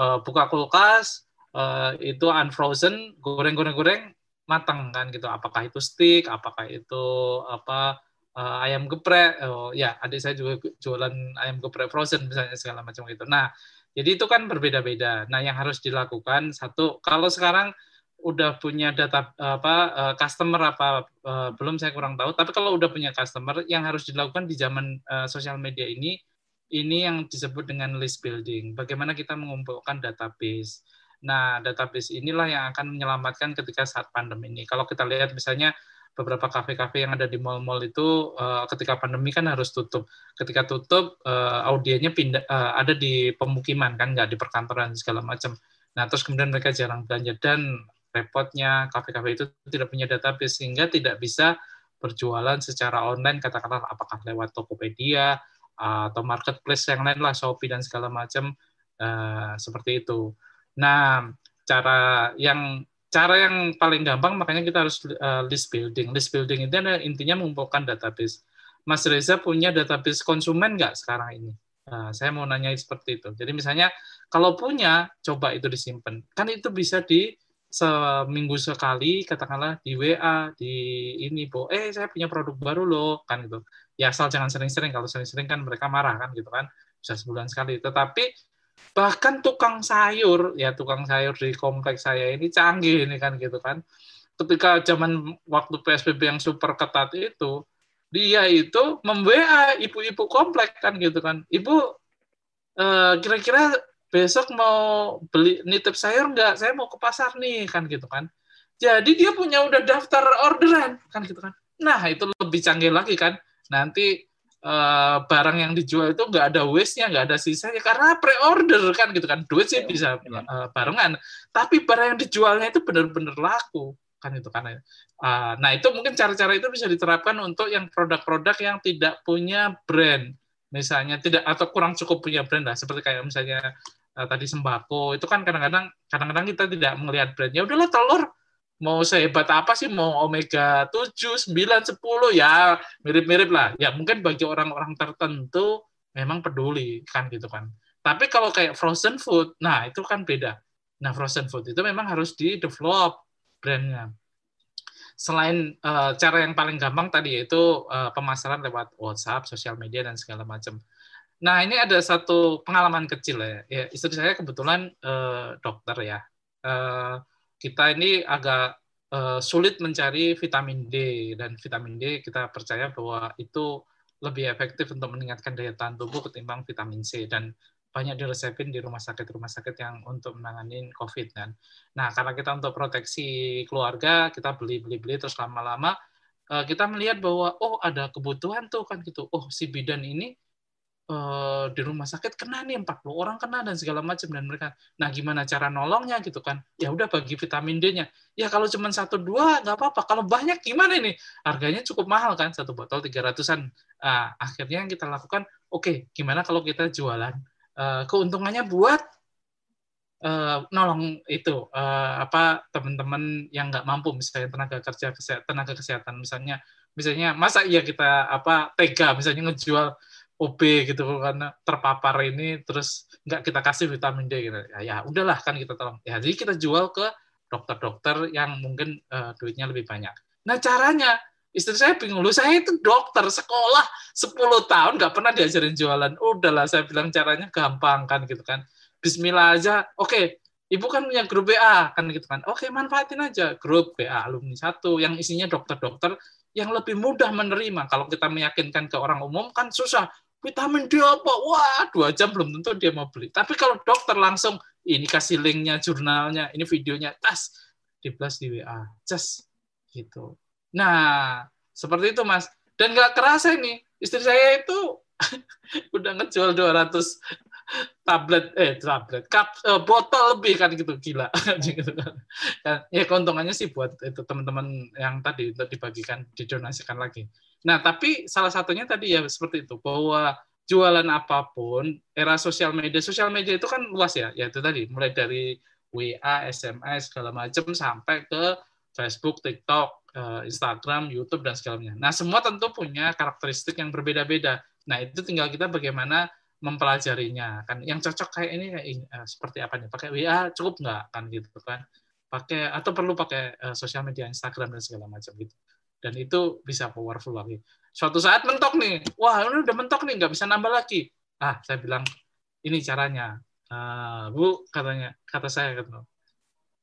uh, buka kulkas uh, itu unfrozen goreng-goreng-goreng matang kan gitu. Apakah itu stick apakah itu apa uh, ayam geprek. Oh ya adik saya juga jualan ayam geprek frozen misalnya segala macam gitu. Nah jadi itu kan berbeda-beda. Nah yang harus dilakukan satu kalau sekarang udah punya data apa customer apa belum saya kurang tahu. Tapi kalau udah punya customer yang harus dilakukan di zaman uh, sosial media ini ini yang disebut dengan list building. Bagaimana kita mengumpulkan database. Nah, database inilah yang akan menyelamatkan ketika saat pandemi ini. Kalau kita lihat misalnya beberapa kafe-kafe yang ada di mall-mall itu uh, ketika pandemi kan harus tutup. Ketika tutup uh, audiennya pindah uh, ada di pemukiman kan nggak di perkantoran segala macam. Nah, terus kemudian mereka jarang belanja dan repotnya kafe-kafe itu tidak punya database sehingga tidak bisa berjualan secara online katakanlah apakah lewat Tokopedia atau marketplace yang lain lah Shopee dan segala macam uh, seperti itu. Nah, cara yang cara yang paling gampang makanya kita harus uh, list building. List building itu adalah intinya mengumpulkan database. Mas Reza punya database konsumen nggak sekarang ini? Nah, saya mau nanya seperti itu. Jadi misalnya kalau punya, coba itu disimpan. Kan itu bisa di seminggu sekali katakanlah di WA di ini bu eh saya punya produk baru loh kan gitu ya asal jangan sering-sering kalau sering-sering kan mereka marah kan gitu kan bisa sebulan sekali tetapi bahkan tukang sayur ya tukang sayur di kompleks saya ini canggih ini kan gitu kan ketika zaman waktu PSBB yang super ketat itu dia itu memwa ibu-ibu komplek kan gitu kan ibu eh, kira-kira besok mau beli nitip sayur nggak? Saya mau ke pasar nih, kan gitu kan. Jadi dia punya udah daftar orderan, kan gitu kan. Nah, itu lebih canggih lagi kan. Nanti uh, barang yang dijual itu nggak ada waste-nya, nggak ada sisanya, karena pre-order kan gitu kan. Duit sih iya, bisa uh, barengan. Tapi barang yang dijualnya itu benar-benar laku kan itu kan. Uh, nah itu mungkin cara-cara itu bisa diterapkan untuk yang produk-produk yang tidak punya brand, misalnya tidak atau kurang cukup punya brand lah, seperti kayak misalnya uh, tadi sembako itu kan kadang-kadang kadang-kadang kita tidak melihat brandnya udahlah telur mau sehebat apa sih mau omega 7, 9, 10 ya mirip-mirip lah ya mungkin bagi orang-orang tertentu memang peduli kan gitu kan tapi kalau kayak frozen food nah itu kan beda nah frozen food itu memang harus di develop brandnya selain uh, cara yang paling gampang tadi yaitu uh, pemasaran lewat WhatsApp, sosial media dan segala macam. Nah, ini ada satu pengalaman kecil ya. ya istri saya kebetulan uh, dokter ya. Uh, kita ini agak uh, sulit mencari vitamin D dan vitamin D kita percaya bahwa itu lebih efektif untuk meningkatkan daya tahan tubuh ketimbang vitamin C dan banyak diresepin di rumah sakit-rumah sakit yang untuk menangani COVID kan. Nah, karena kita untuk proteksi keluarga, kita beli-beli-beli terus lama-lama kita melihat bahwa oh ada kebutuhan tuh kan gitu. Oh, si bidan ini uh, di rumah sakit kena nih 40 orang kena dan segala macam. Dan mereka nah gimana cara nolongnya? gitu kan. Ya udah bagi vitamin D-nya ya kalau cuma satu dua nggak apa-apa. Kalau banyak gimana ini? Harganya cukup mahal kan satu botol 300-an uh, akhirnya yang kita lakukan oke okay, gimana kalau kita jualan? Uh, keuntungannya buat uh, nolong itu apa teman-teman yang nggak mampu. Misalnya tenaga kerja tenaga kesehatan misalnya. Misalnya masa iya kita apa tega misalnya ngejual OB gitu karena terpapar ini terus nggak kita kasih vitamin D gitu. Ya, ya udahlah kan kita tolong. Ya jadi kita jual ke dokter-dokter yang mungkin uh, duitnya lebih banyak. Nah caranya istri saya bingung lu saya itu dokter sekolah 10 tahun nggak pernah diajarin jualan. Udahlah saya bilang caranya gampang kan gitu kan. Bismillah aja. Oke okay, ibu kan punya grup BA kan gitu kan. Oke manfaatin aja. Grup BA alumni satu yang isinya dokter-dokter yang lebih mudah menerima. Kalau kita meyakinkan ke orang umum kan susah vitamin D apa? Wah, dua jam belum tentu dia mau beli. Tapi kalau dokter langsung, ini kasih linknya, jurnalnya, ini videonya, tas, di plus di WA, just gitu. Nah, seperti itu mas. Dan nggak kerasa ini, istri saya itu udah ngejual 200 tablet eh tablet cup eh, botol lebih kan gitu gila gitu ya keuntungannya sih buat itu teman-teman yang tadi untuk dibagikan didonasikan lagi nah tapi salah satunya tadi ya seperti itu bahwa jualan apa pun era sosial media sosial media itu kan luas ya ya itu tadi mulai dari WA SMS segala macam sampai ke Facebook TikTok eh, Instagram YouTube dan segalanya. Nah semua tentu punya karakteristik yang berbeda-beda. Nah itu tinggal kita bagaimana mempelajarinya kan. Yang cocok kayak ini kayak ini, uh, seperti apa nih pakai WA cukup nggak kan gitu kan? Pakai atau perlu pakai uh, sosial media Instagram dan segala macam gitu dan itu bisa powerful lagi suatu saat mentok nih. Wah ini udah mentok nih nggak bisa nambah lagi. Ah saya bilang ini caranya. Uh, bu katanya kata saya kata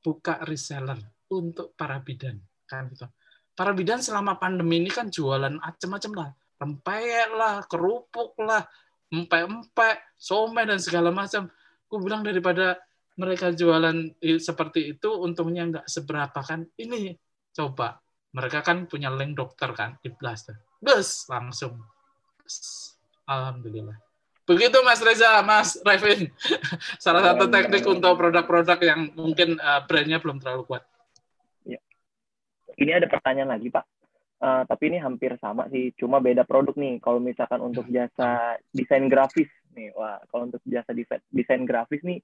buka reseller untuk para bidan. Kan gitu. Para bidan selama pandemi ini kan jualan macam-macam lah. Rempeyek lah kerupuk lah empek-empek, somai dan segala macam. Aku bilang daripada mereka jualan seperti itu, untungnya nggak seberapa kan. Ini coba, mereka kan punya link dokter kan di Blaster. Bus langsung. Alhamdulillah. Begitu Mas Reza, Mas Revin. Salah satu teknik untuk produk-produk yang mungkin uh, brandnya belum terlalu kuat. Ya. Ini ada pertanyaan lagi Pak. Uh, tapi ini hampir sama sih, cuma beda produk nih. Kalau misalkan untuk hmm. jasa desain grafis nih, wah kalau untuk jasa desain grafis nih,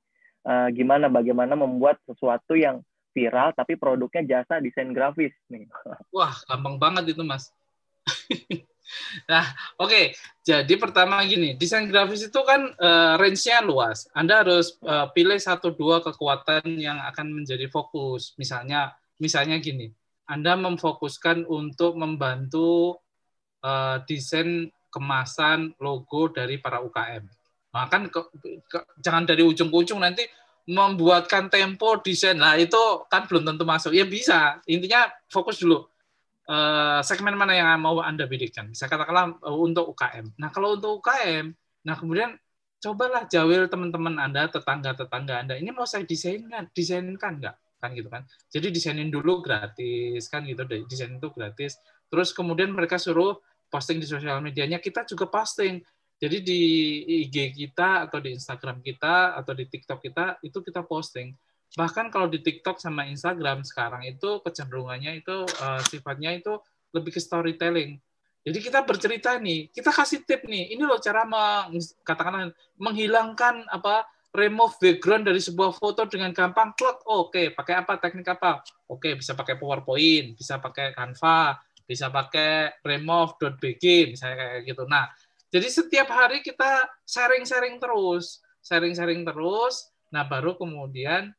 uh, gimana? Bagaimana membuat sesuatu yang viral tapi produknya jasa desain grafis nih? Wah, gampang banget itu mas. nah, oke. Okay. Jadi pertama gini, desain grafis itu kan uh, range-nya luas. Anda harus uh, pilih satu dua kekuatan yang akan menjadi fokus. Misalnya, misalnya gini anda memfokuskan untuk membantu uh, desain kemasan logo dari para UKM. Nah, kan ke, ke, jangan dari ujung ke ujung nanti membuatkan tempo desain. Nah, itu kan belum tentu masuk. Ya bisa. Intinya fokus dulu. Uh, segmen mana yang mau Anda bidikkan? Saya katakanlah uh, untuk UKM. Nah, kalau untuk UKM, nah kemudian cobalah jawil teman-teman Anda, tetangga-tetangga Anda. Ini mau saya desainkan, desainkan nggak? kan gitu kan jadi desainin dulu gratis kan gitu desain itu gratis terus kemudian mereka suruh posting di sosial medianya kita juga posting jadi di IG kita atau di Instagram kita atau di TikTok kita itu kita posting. Bahkan kalau di TikTok sama Instagram sekarang itu kecenderungannya itu uh, sifatnya itu lebih ke storytelling. Jadi kita bercerita nih kita kasih tip nih ini loh cara meng, katakanlah menghilangkan apa remove background dari sebuah foto dengan gampang klik oke okay. pakai apa teknik apa? Oke okay, bisa pakai PowerPoint bisa pakai Canva bisa pakai remove.bg misalnya kayak gitu. Nah jadi setiap hari kita sharing-sharing terus sharing-sharing terus. Nah baru kemudian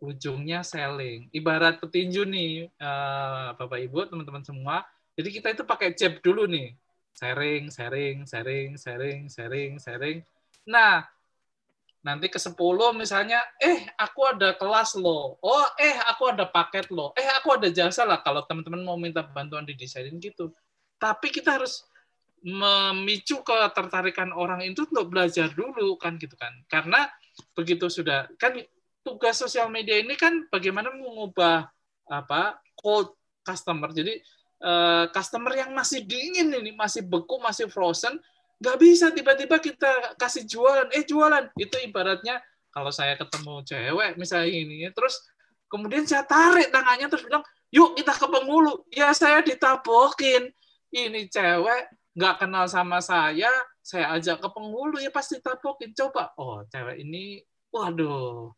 ujungnya selling. Ibarat petinju nih uh, Bapak Ibu teman-teman semua. Jadi kita itu pakai jab dulu nih. Sharing sharing sharing sharing sharing sharing. Nah nanti ke 10 misalnya, eh aku ada kelas loh, oh eh aku ada paket loh, eh aku ada jasa lah kalau teman-teman mau minta bantuan didesainin gitu. Tapi kita harus memicu ketertarikan orang itu untuk belajar dulu kan gitu kan. Karena begitu sudah kan tugas sosial media ini kan bagaimana mengubah apa cold customer. Jadi eh, customer yang masih dingin ini, masih beku, masih frozen, nggak bisa tiba-tiba kita kasih jualan eh jualan itu ibaratnya kalau saya ketemu cewek misalnya ini terus kemudian saya tarik tangannya terus bilang yuk kita ke penghulu ya saya ditabokin ini cewek nggak kenal sama saya saya ajak ke penghulu ya pasti tabokin coba oh cewek ini waduh.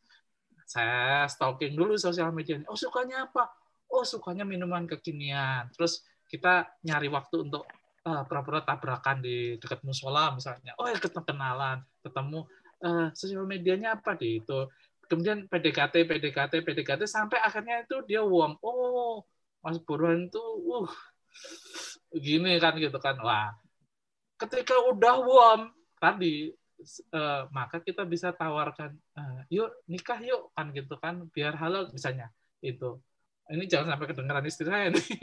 Saya stalking dulu sosial media oh sukanya apa? Oh sukanya minuman kekinian. Terus kita nyari waktu untuk uh, pura-pura tabrakan di dekat musola misalnya. Oh ya ketemu kenalan ketemu uh, sosial medianya apa di itu kemudian PDKT PDKT PDKT sampai akhirnya itu dia warm oh Mas Burhan itu uh gini kan gitu kan. Wah ketika udah warm tadi uh, maka kita bisa tawarkan uh, yuk nikah yuk kan gitu kan. Biar halal misalnya itu. Ini jangan sampai kedengeran istri saya nih.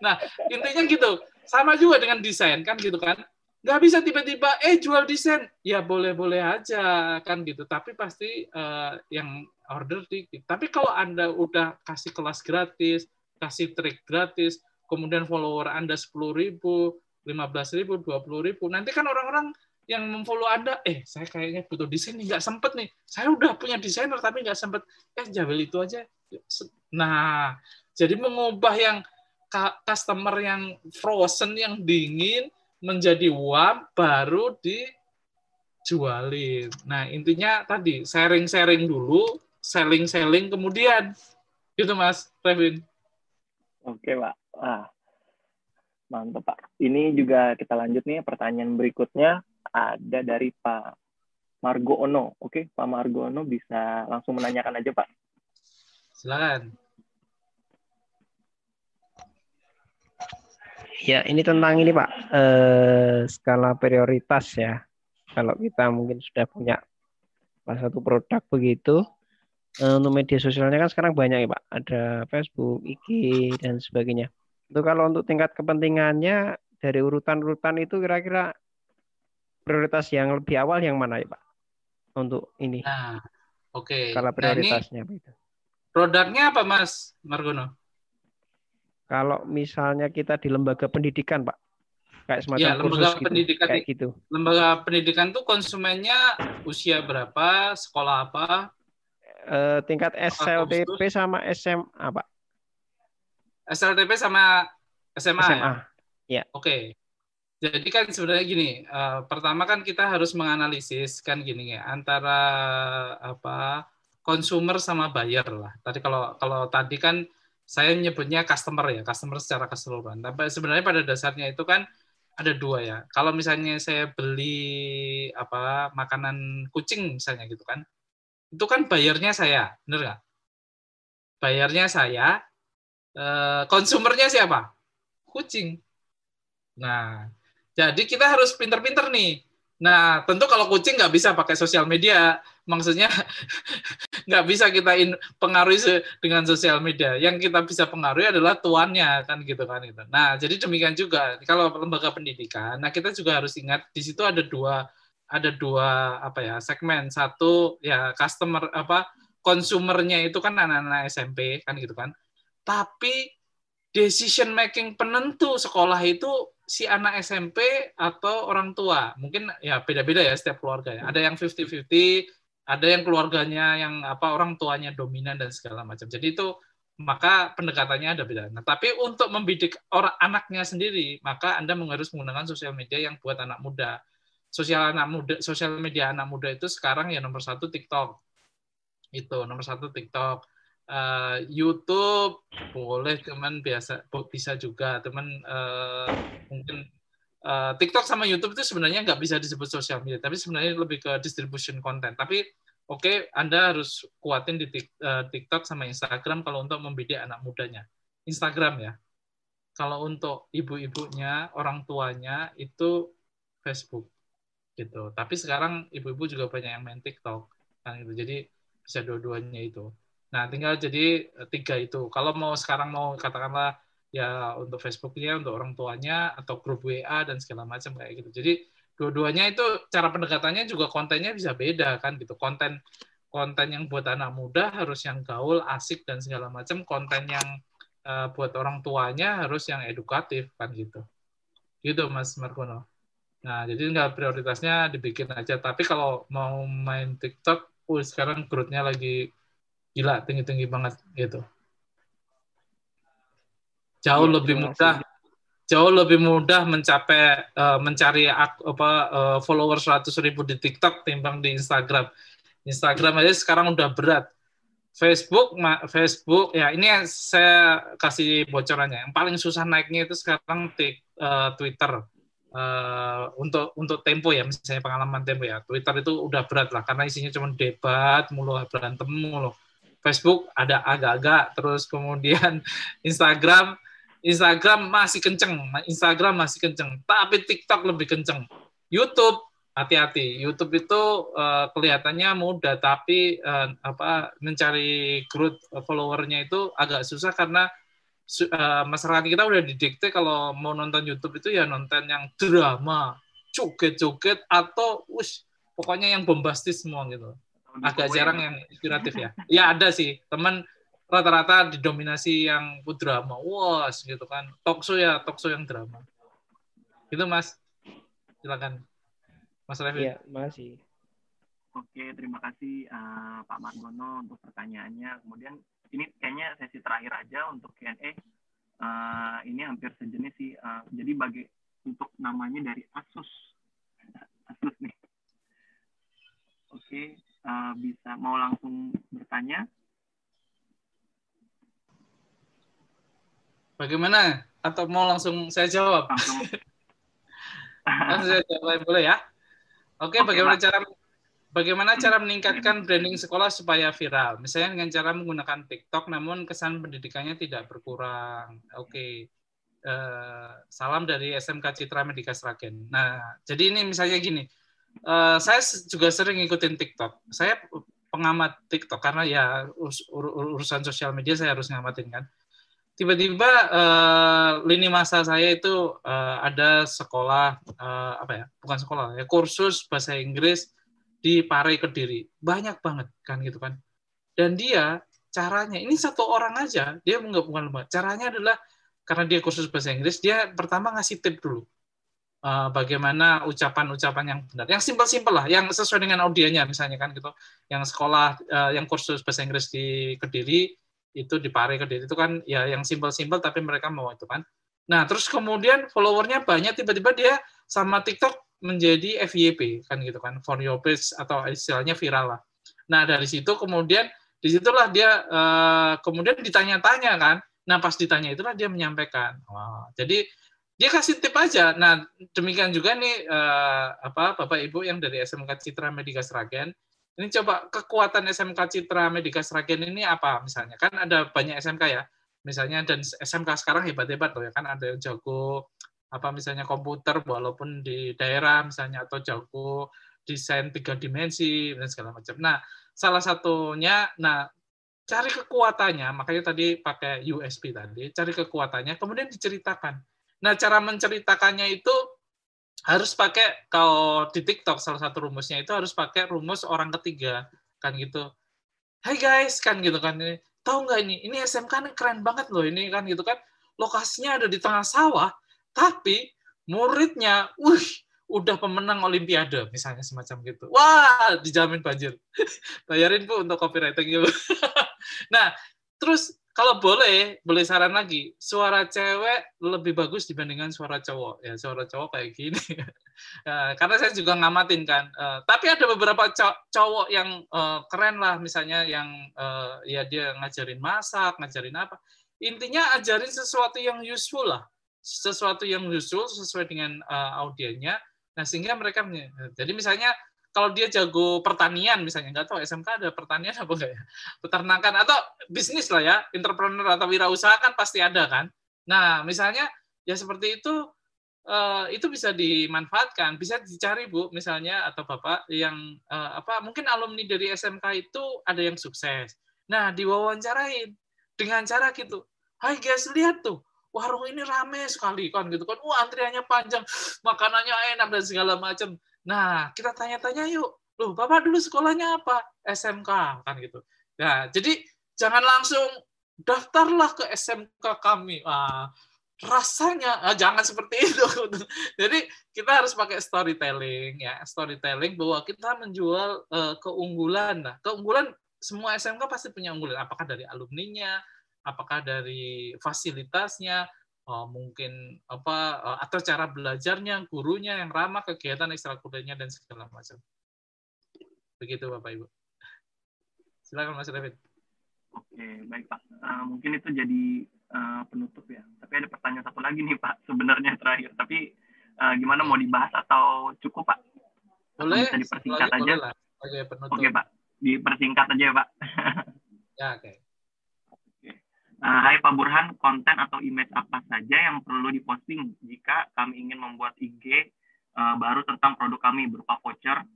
Nah intinya gitu. Sama juga dengan desain kan gitu kan. Nggak bisa tiba-tiba eh jual desain. Ya boleh-boleh aja kan gitu. Tapi pasti uh, yang order dikit tapi kalau anda udah kasih kelas gratis kasih trik gratis kemudian follower anda sepuluh ribu lima belas ribu dua puluh ribu nanti kan orang-orang yang memfollow Anda, eh saya kayaknya butuh desain nggak sempet nih. Saya udah punya desainer tapi nggak sempet. Eh Jabel itu aja. Nah, jadi mengubah yang customer yang frozen, yang dingin, menjadi warm, baru dijualin. Nah, intinya tadi sharing-sharing dulu, selling-selling kemudian. Gitu Mas, Revin. Oke, Pak. Ah, mantap, Pak. Ini juga kita lanjut nih pertanyaan berikutnya ada dari Pak Margo Ono. Oke, Pak Margo Ono bisa langsung menanyakan aja, Pak. Silakan. Ya, ini tentang ini Pak, eh, skala prioritas ya. Kalau kita mungkin sudah punya salah satu produk begitu, eh, untuk media sosialnya kan sekarang banyak ya Pak. Ada Facebook, IG, dan sebagainya. Itu kalau untuk tingkat kepentingannya dari urutan-urutan itu kira-kira prioritas yang lebih awal yang mana ya Pak? Untuk ini. Nah, oke. Okay. Skala prioritasnya nah, ini Produknya apa Mas Margono? Kalau misalnya kita di lembaga pendidikan, Pak, kayak semacam ya, lembaga kursus gitu, pendidikan gitu, kayak gitu. Lembaga pendidikan tuh konsumennya usia berapa, sekolah apa? Uh, tingkat SLTP sama SMA, Pak. SLTP sama SMA. SMA. Ya. Oke. Okay. Jadi kan sebenarnya gini, uh, pertama kan kita harus menganalisis kan gini ya antara apa konsumer sama buyer lah. Tadi kalau kalau tadi kan saya menyebutnya customer ya, customer secara keseluruhan. Tapi sebenarnya pada dasarnya itu kan ada dua ya. Kalau misalnya saya beli apa makanan kucing misalnya gitu kan, itu kan bayarnya saya, bener nggak? Bayarnya saya, eh, konsumernya siapa? Kucing. Nah, jadi kita harus pinter-pinter nih. Nah, tentu kalau kucing nggak bisa pakai sosial media, maksudnya nggak bisa kita in, pengaruhi dengan sosial media. Yang kita bisa pengaruhi adalah tuannya kan gitu kan itu. Nah, jadi demikian juga kalau lembaga pendidikan. Nah, kita juga harus ingat di situ ada dua ada dua apa ya segmen. Satu ya customer apa konsumernya itu kan anak-anak SMP kan gitu kan. Tapi decision making penentu sekolah itu si anak SMP atau orang tua. Mungkin ya beda-beda ya setiap keluarga ya. Ada yang 50-50, ada yang keluarganya yang apa orang tuanya dominan dan segala macam. Jadi itu maka pendekatannya ada beda. Nah, tapi untuk membidik orang anaknya sendiri, maka Anda harus menggunakan sosial media yang buat anak muda. Sosial anak muda, sosial media anak muda itu sekarang ya nomor satu TikTok. Itu nomor satu TikTok uh, YouTube boleh teman biasa bisa juga. Teman uh, mungkin uh, TikTok sama YouTube itu sebenarnya nggak bisa disebut sosial media tapi sebenarnya lebih ke distribution konten tapi oke okay, Anda harus kuatin di TikTok sama Instagram kalau untuk membidik anak mudanya. Instagram ya. Kalau untuk ibu-ibunya orang tuanya itu Facebook gitu. Tapi sekarang ibu-ibu juga banyak yang main TikTok kan gitu. Jadi bisa dua-duanya itu Nah, tinggal jadi eh, tiga itu. Kalau mau sekarang mau katakanlah ya untuk Facebooknya, untuk orang tuanya, atau grup WA dan segala macam kayak gitu. Jadi dua-duanya itu cara pendekatannya juga kontennya bisa beda kan gitu. Konten konten yang buat anak muda harus yang gaul, asik dan segala macam. Konten yang uh, buat orang tuanya harus yang edukatif kan gitu. Gitu Mas Markono. Nah, jadi nggak prioritasnya dibikin aja. Tapi kalau mau main TikTok, uh, sekarang growth-nya lagi gila tinggi-tinggi banget gitu. Jauh ya, lebih mudah jauh lebih mudah mencapai uh, mencari apa uh, followers 100 ribu di TikTok timbang di Instagram. Instagram aja sekarang udah berat. Facebook, Facebook ya ini yang saya kasih bocorannya. Yang paling susah naiknya itu sekarang tik, uh, Twitter. Uh, untuk untuk tempo ya misalnya pengalaman tempo ya Twitter itu udah berat lah karena isinya cuma debat mulu berantem mulu Facebook ada agak-agak, terus kemudian Instagram, Instagram masih kenceng, Instagram masih kenceng, tapi TikTok lebih kenceng. YouTube hati-hati, YouTube itu uh, kelihatannya mudah, tapi uh, apa mencari growth followernya itu agak susah karena uh, masyarakat kita udah didikte kalau mau nonton YouTube itu ya nonton yang drama, joget-joget atau us pokoknya yang bombastis semua gitu agak jarang yang inspiratif ya. Ya ada sih, teman rata-rata didominasi yang drama. Wah, gitu kan. Talkshow ya, talkshow yang drama. Itu Mas. Silakan. Mas Revin. Iya, masih. Oke, terima kasih uh, Pak Margono untuk pertanyaannya. Kemudian ini kayaknya sesi terakhir aja untuk Q&A. Uh, ini hampir sejenis sih. Uh, jadi bagi untuk namanya dari Asus. Asus nih. Oke, uh, bisa mau langsung bertanya? Bagaimana? Atau mau langsung saya jawab? Langsung. langsung saya jawab boleh ya? Oke, Oke, bagaimana Pak. cara bagaimana Hmm. cara meningkatkan branding sekolah supaya viral? Misalnya dengan cara menggunakan TikTok, namun kesan pendidikannya tidak berkurang. Oke, Eh, salam dari SMK Citra Medika Sragen. Nah, jadi ini misalnya gini, eh, saya juga sering ngikutin TikTok. Saya pengamat TikTok karena ya urus- ur- ur- urusan sosial media saya harus ngamatin kan. Tiba-tiba eh, lini masa saya itu eh, ada sekolah eh, apa ya? Bukan sekolah ya, kursus bahasa Inggris di Pare Kediri. Banyak banget kan gitu kan. Dan dia caranya ini satu orang aja, dia nggak bukan lembaga. Caranya adalah karena dia kursus bahasa Inggris, dia pertama ngasih tip dulu Eh, bagaimana ucapan-ucapan yang benar, yang simpel-simpel lah, yang sesuai dengan audiennya misalnya kan gitu. Yang sekolah, eh, yang kursus bahasa Inggris di Kediri itu di Pare Kediri itu kan ya yang simpel-simpel tapi mereka mau itu kan. Nah terus kemudian followernya banyak, tiba-tiba dia sama TikTok menjadi FYP kan gitu kan, for your page atau istilahnya viral lah. Nah dari situ kemudian di situlah dia eh, kemudian ditanya-tanya kan. Nah pas ditanya itulah dia menyampaikan. Wah, jadi dia kasih tip aja. Nah demikian juga nih eh, apa Bapak Ibu yang dari SMK Citra Medika Sragen. Ini coba kekuatan SMK Citra Medika Sragen ini apa misalnya? Kan ada banyak SMK ya. Misalnya dan SMK sekarang hebat-hebat loh ya kan ada yang jago apa misalnya komputer walaupun di daerah misalnya atau jago desain tiga dimensi dan segala macam. Nah, salah satunya nah cari kekuatannya, makanya tadi pakai USB tadi, cari kekuatannya kemudian diceritakan. Nah, cara menceritakannya itu harus pakai kalau di TikTok salah satu rumusnya itu harus pakai rumus orang ketiga kan gitu. Hai guys kan gitu kan ini tahu nggak ini? Ini SMK ini keren banget loh ini kan gitu kan. Lokasinya ada di tengah sawah tapi muridnya wih udah pemenang olimpiade misalnya semacam gitu. Wah dijamin banjir. Bayarin bu untuk copywriting gitu nah terus kalau boleh boleh saran lagi. Suara cewek lebih bagus dibandingkan suara cowok. Ya suara cowok kayak gini. Eh, karena saya juga ngamatin kan. Eh, tapi ada beberapa cow- cowok yang eh, keren lah. Misalnya yang eh, ya dia ngajarin masak ngajarin apa. Intinya ajarin sesuatu yang useful lah. Sesuatu yang useful sesuai dengan eh, audiennya. Nah sehingga mereka jadi misalnya kalau dia jago pertanian misalnya nggak tahu SMK ada pertanian apa enggak ya? Peternakan atau bisnis lah ya entrepreneur atau wirausaha kan pasti ada kan? Nah misalnya ya seperti itu eh, itu bisa dimanfaatkan bisa dicari bu misalnya atau bapak yang eh, apa mungkin alumni dari SMK itu ada yang sukses. Nah diwawancarain dengan cara gitu Hai guys lihat tuh warung ini rame sekali kan gitu kan. Wah antriannya panjang makanannya enak dan segala macam nah kita tanya-tanya yuk. Loh bapak dulu sekolahnya apa? SMK kan gitu. Nah jadi jangan langsung daftarlah ke SMK kami. Ah rasanya ah, jangan seperti itu. Jadi kita harus pakai storytelling ya. Storytelling bahwa kita menjual eh, keunggulan. Nah keunggulan semua SMK pasti punya unggulan. Apakah dari alumninya apakah dari fasilitasnya mungkin apa eh, atau cara belajarnya gurunya yang ramah kegiatan ekstrakurikulernya dan segala macam begitu bapak ibu silakan mas David Oke, baik Pak. Eh, mungkin itu jadi eh, penutup ya. Tapi ada pertanyaan satu lagi nih Pak, sebenarnya terakhir. Tapi eh, gimana mau dibahas atau cukup Pak? Atau boleh bisa dipersingkat aja? boleh lah sebagai penutup Oke Pak, dipersingkat aja ya Pak. ya oke Eh, Hai Pak Burhan, konten atau image apa saja yang perlu diposting jika kami ingin membuat IG eh, baru tentang produk kami berupa voucher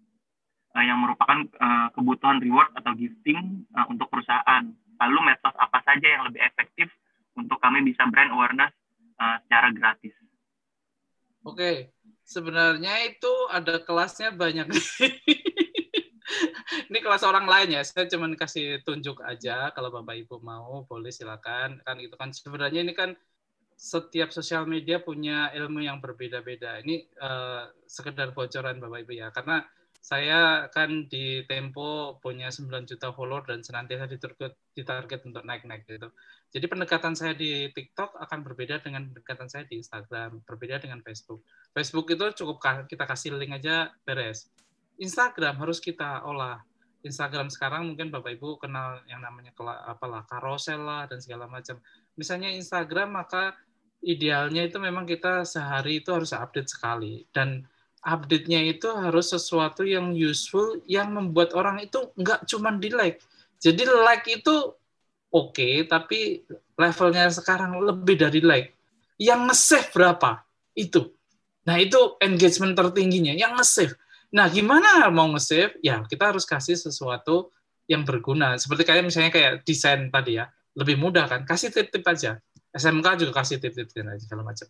eh, yang merupakan eh, kebutuhan reward atau gifting eh, untuk perusahaan. Lalu medsos apa saja yang lebih efektif untuk kami bisa brand awareness eh, secara gratis. Oke, sebenarnya itu ada kelasnya banyak. Ini kelas orang lain ya. Saya cuma kasih tunjuk aja. Kalau bapak ibu mau, boleh silakan. Kan itu kan sebenarnya ini kan setiap sosial media punya ilmu yang berbeda-beda. Ini uh, sekedar bocoran Bapak Ibu ya, karena saya kan di Tempo punya 9 juta follower dan senantiasa ditarget, ditarget untuk naik-naik gitu. Jadi pendekatan saya di TikTok akan berbeda dengan pendekatan saya di Instagram, berbeda dengan Facebook. Facebook itu cukup kita kasih link aja beres. Instagram harus kita olah. Instagram sekarang mungkin Bapak Ibu kenal yang namanya apalah karosel lah dan segala macam. Misalnya Instagram maka idealnya itu memang kita sehari itu harus update sekali dan update-nya itu harus sesuatu yang useful yang membuat orang itu nggak cuma di like. Jadi like itu oke, okay, tapi levelnya sekarang lebih dari like. Yang nge-save berapa? Itu. Nah, itu engagement tertingginya, yang nge-save. Nah, gimana mau nge-save? Ya, kita harus kasih sesuatu yang berguna. Seperti kayak misalnya kayak desain tadi ya. Lebih mudah kan? Kasih tip-tip aja. SMK juga kasih tip-tip aja segala macam.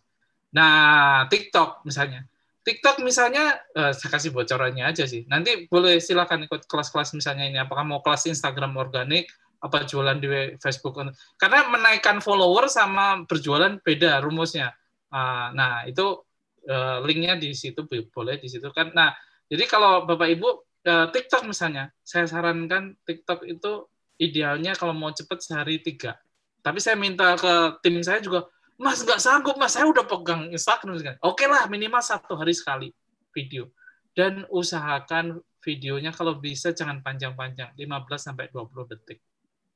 Nah, TikTok misalnya TikTok misalnya, uh, saya kasih bocorannya aja sih. Nanti boleh silakan ikut kelas-kelas misalnya ini. Apakah mau kelas Instagram organik, apa jualan di Facebook? Karena menaikkan follower sama berjualan beda rumusnya. Uh, nah itu uh, linknya di situ boleh di situ kan. Nah jadi kalau bapak ibu uh, TikTok misalnya, saya sarankan TikTok itu idealnya kalau mau cepat sehari tiga. Tapi saya minta ke tim saya juga Mas nggak sanggup, Mas. Saya udah pegang Instagram. Oke lah, minimal satu hari sekali video. Dan usahakan videonya kalau bisa jangan panjang-panjang, 15 sampai 20 detik.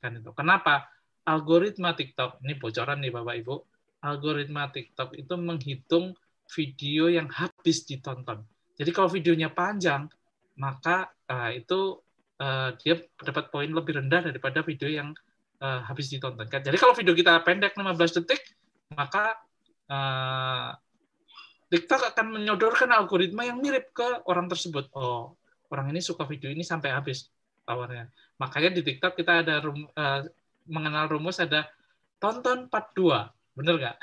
Kan itu. Kenapa? Algoritma TikTok, ini bocoran nih Bapak Ibu. Algoritma TikTok itu menghitung video yang habis ditonton. Jadi kalau videonya panjang, maka uh, itu uh, dia dapat poin lebih rendah daripada video yang uh, habis ditonton. Jadi kalau video kita pendek 15 detik, maka uh, TikTok akan menyodorkan algoritma yang mirip ke orang tersebut. Oh, orang ini suka video ini sampai habis tawarnya. Makanya di TikTok kita ada rum, uh, mengenal rumus ada tonton part 2. Bener nggak?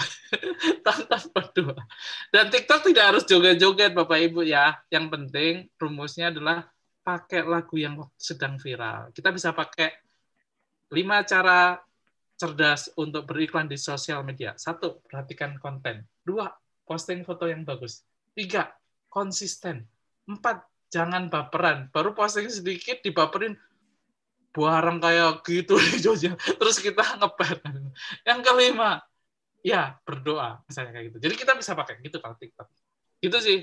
part 2. Dan TikTok tidak harus joget-joget Bapak Ibu ya. Yang penting rumusnya adalah pakai lagu yang sedang viral. Kita bisa pakai lima cara cerdas untuk beriklan di sosial media. Satu, perhatikan konten. Dua, posting foto yang bagus. Tiga, konsisten. Empat, jangan baperan. Baru posting sedikit, dibaperin, barang kayak gitu terus kita ngeper yang kelima ya berdoa misalnya kayak gitu. Jadi kita bisa pakai gitu kalau TikTok. Gitu sih.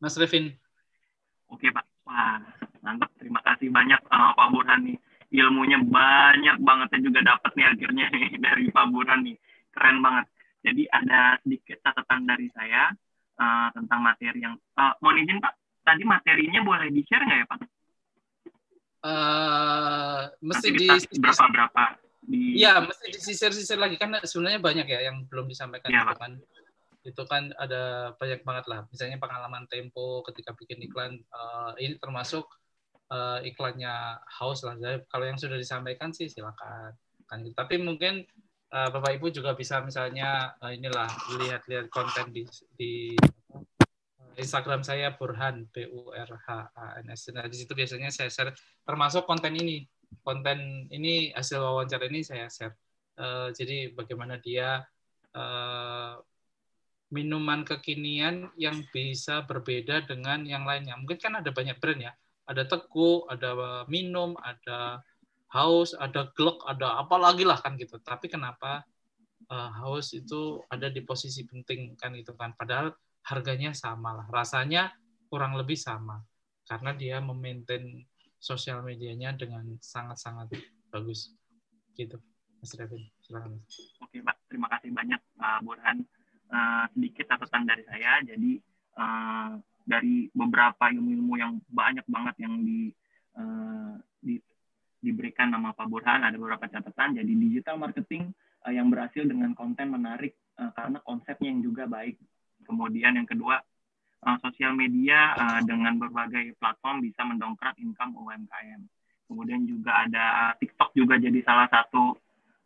Mas Revin. Oke Pak. Wah mantap. Terima kasih banyak uh, Pak Burhan nih ilmunya banyak banget saya juga dapat nih akhirnya nih dari Pak Burhan nih keren banget. Jadi ada sedikit catatan dari saya uh, tentang materi yang uh, mohon izin Pak. Tadi materinya boleh di share nggak ya Pak? Uh, mesti di berapa berapa Iya, mesti disisir-sisir lagi kan sebenarnya banyak ya yang belum disampaikan ya, itu kan. Itu kan ada banyak banget lah. Misalnya pengalaman Tempo ketika bikin iklan uh, ini termasuk uh, iklannya house lah. Jadi kalau yang sudah disampaikan sih silakan. Kan gitu. Tapi mungkin uh, Bapak Ibu juga bisa misalnya uh, inilah lihat-lihat konten di di Instagram saya Burhan B U R H A N S. Nah, di situ biasanya saya share termasuk konten ini. Konten ini hasil wawancara ini saya share. Uh, jadi bagaimana dia uh, minuman kekinian yang bisa berbeda dengan yang lainnya. Mungkin kan ada banyak brand ya ada teguh, ada minum, ada haus, ada glok, ada apa lagi lah kan gitu. Tapi kenapa uh, itu ada di posisi penting kan itu kan? Padahal harganya sama lah, rasanya kurang lebih sama karena dia memaintain sosial medianya dengan sangat-sangat bagus gitu. Mas Revin, silakan. Oke, Pak. Terima kasih banyak Pak Burhan. Uh, sedikit catatan dari saya. Jadi uh, dari beberapa ilmu-ilmu yang banyak banget yang di, uh, di diberikan nama Pak Burhan ada beberapa catatan jadi digital marketing uh, yang berhasil dengan konten menarik uh, karena konsepnya yang juga baik kemudian yang kedua uh, sosial media uh, dengan berbagai platform bisa mendongkrak income UMKM kemudian juga ada uh, TikTok juga jadi salah satu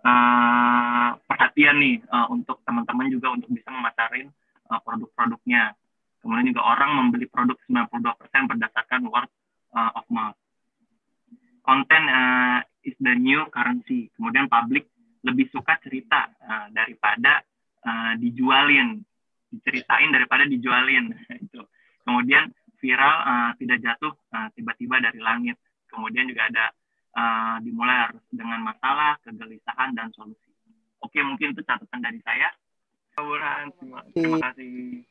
uh, perhatian nih uh, untuk teman-teman juga untuk bisa memasarin uh, produk-produknya Kemudian juga orang membeli produk 92% berdasarkan word uh, of mouth. Content uh, is the new currency. Kemudian publik lebih suka cerita uh, daripada uh, dijualin, diceritain daripada dijualin itu. Kemudian viral uh, tidak jatuh uh, tiba-tiba dari langit. Kemudian juga ada uh, dimulai harus dengan masalah, kegelisahan dan solusi. Oke, mungkin itu catatan dari saya. Terima, terima kasih.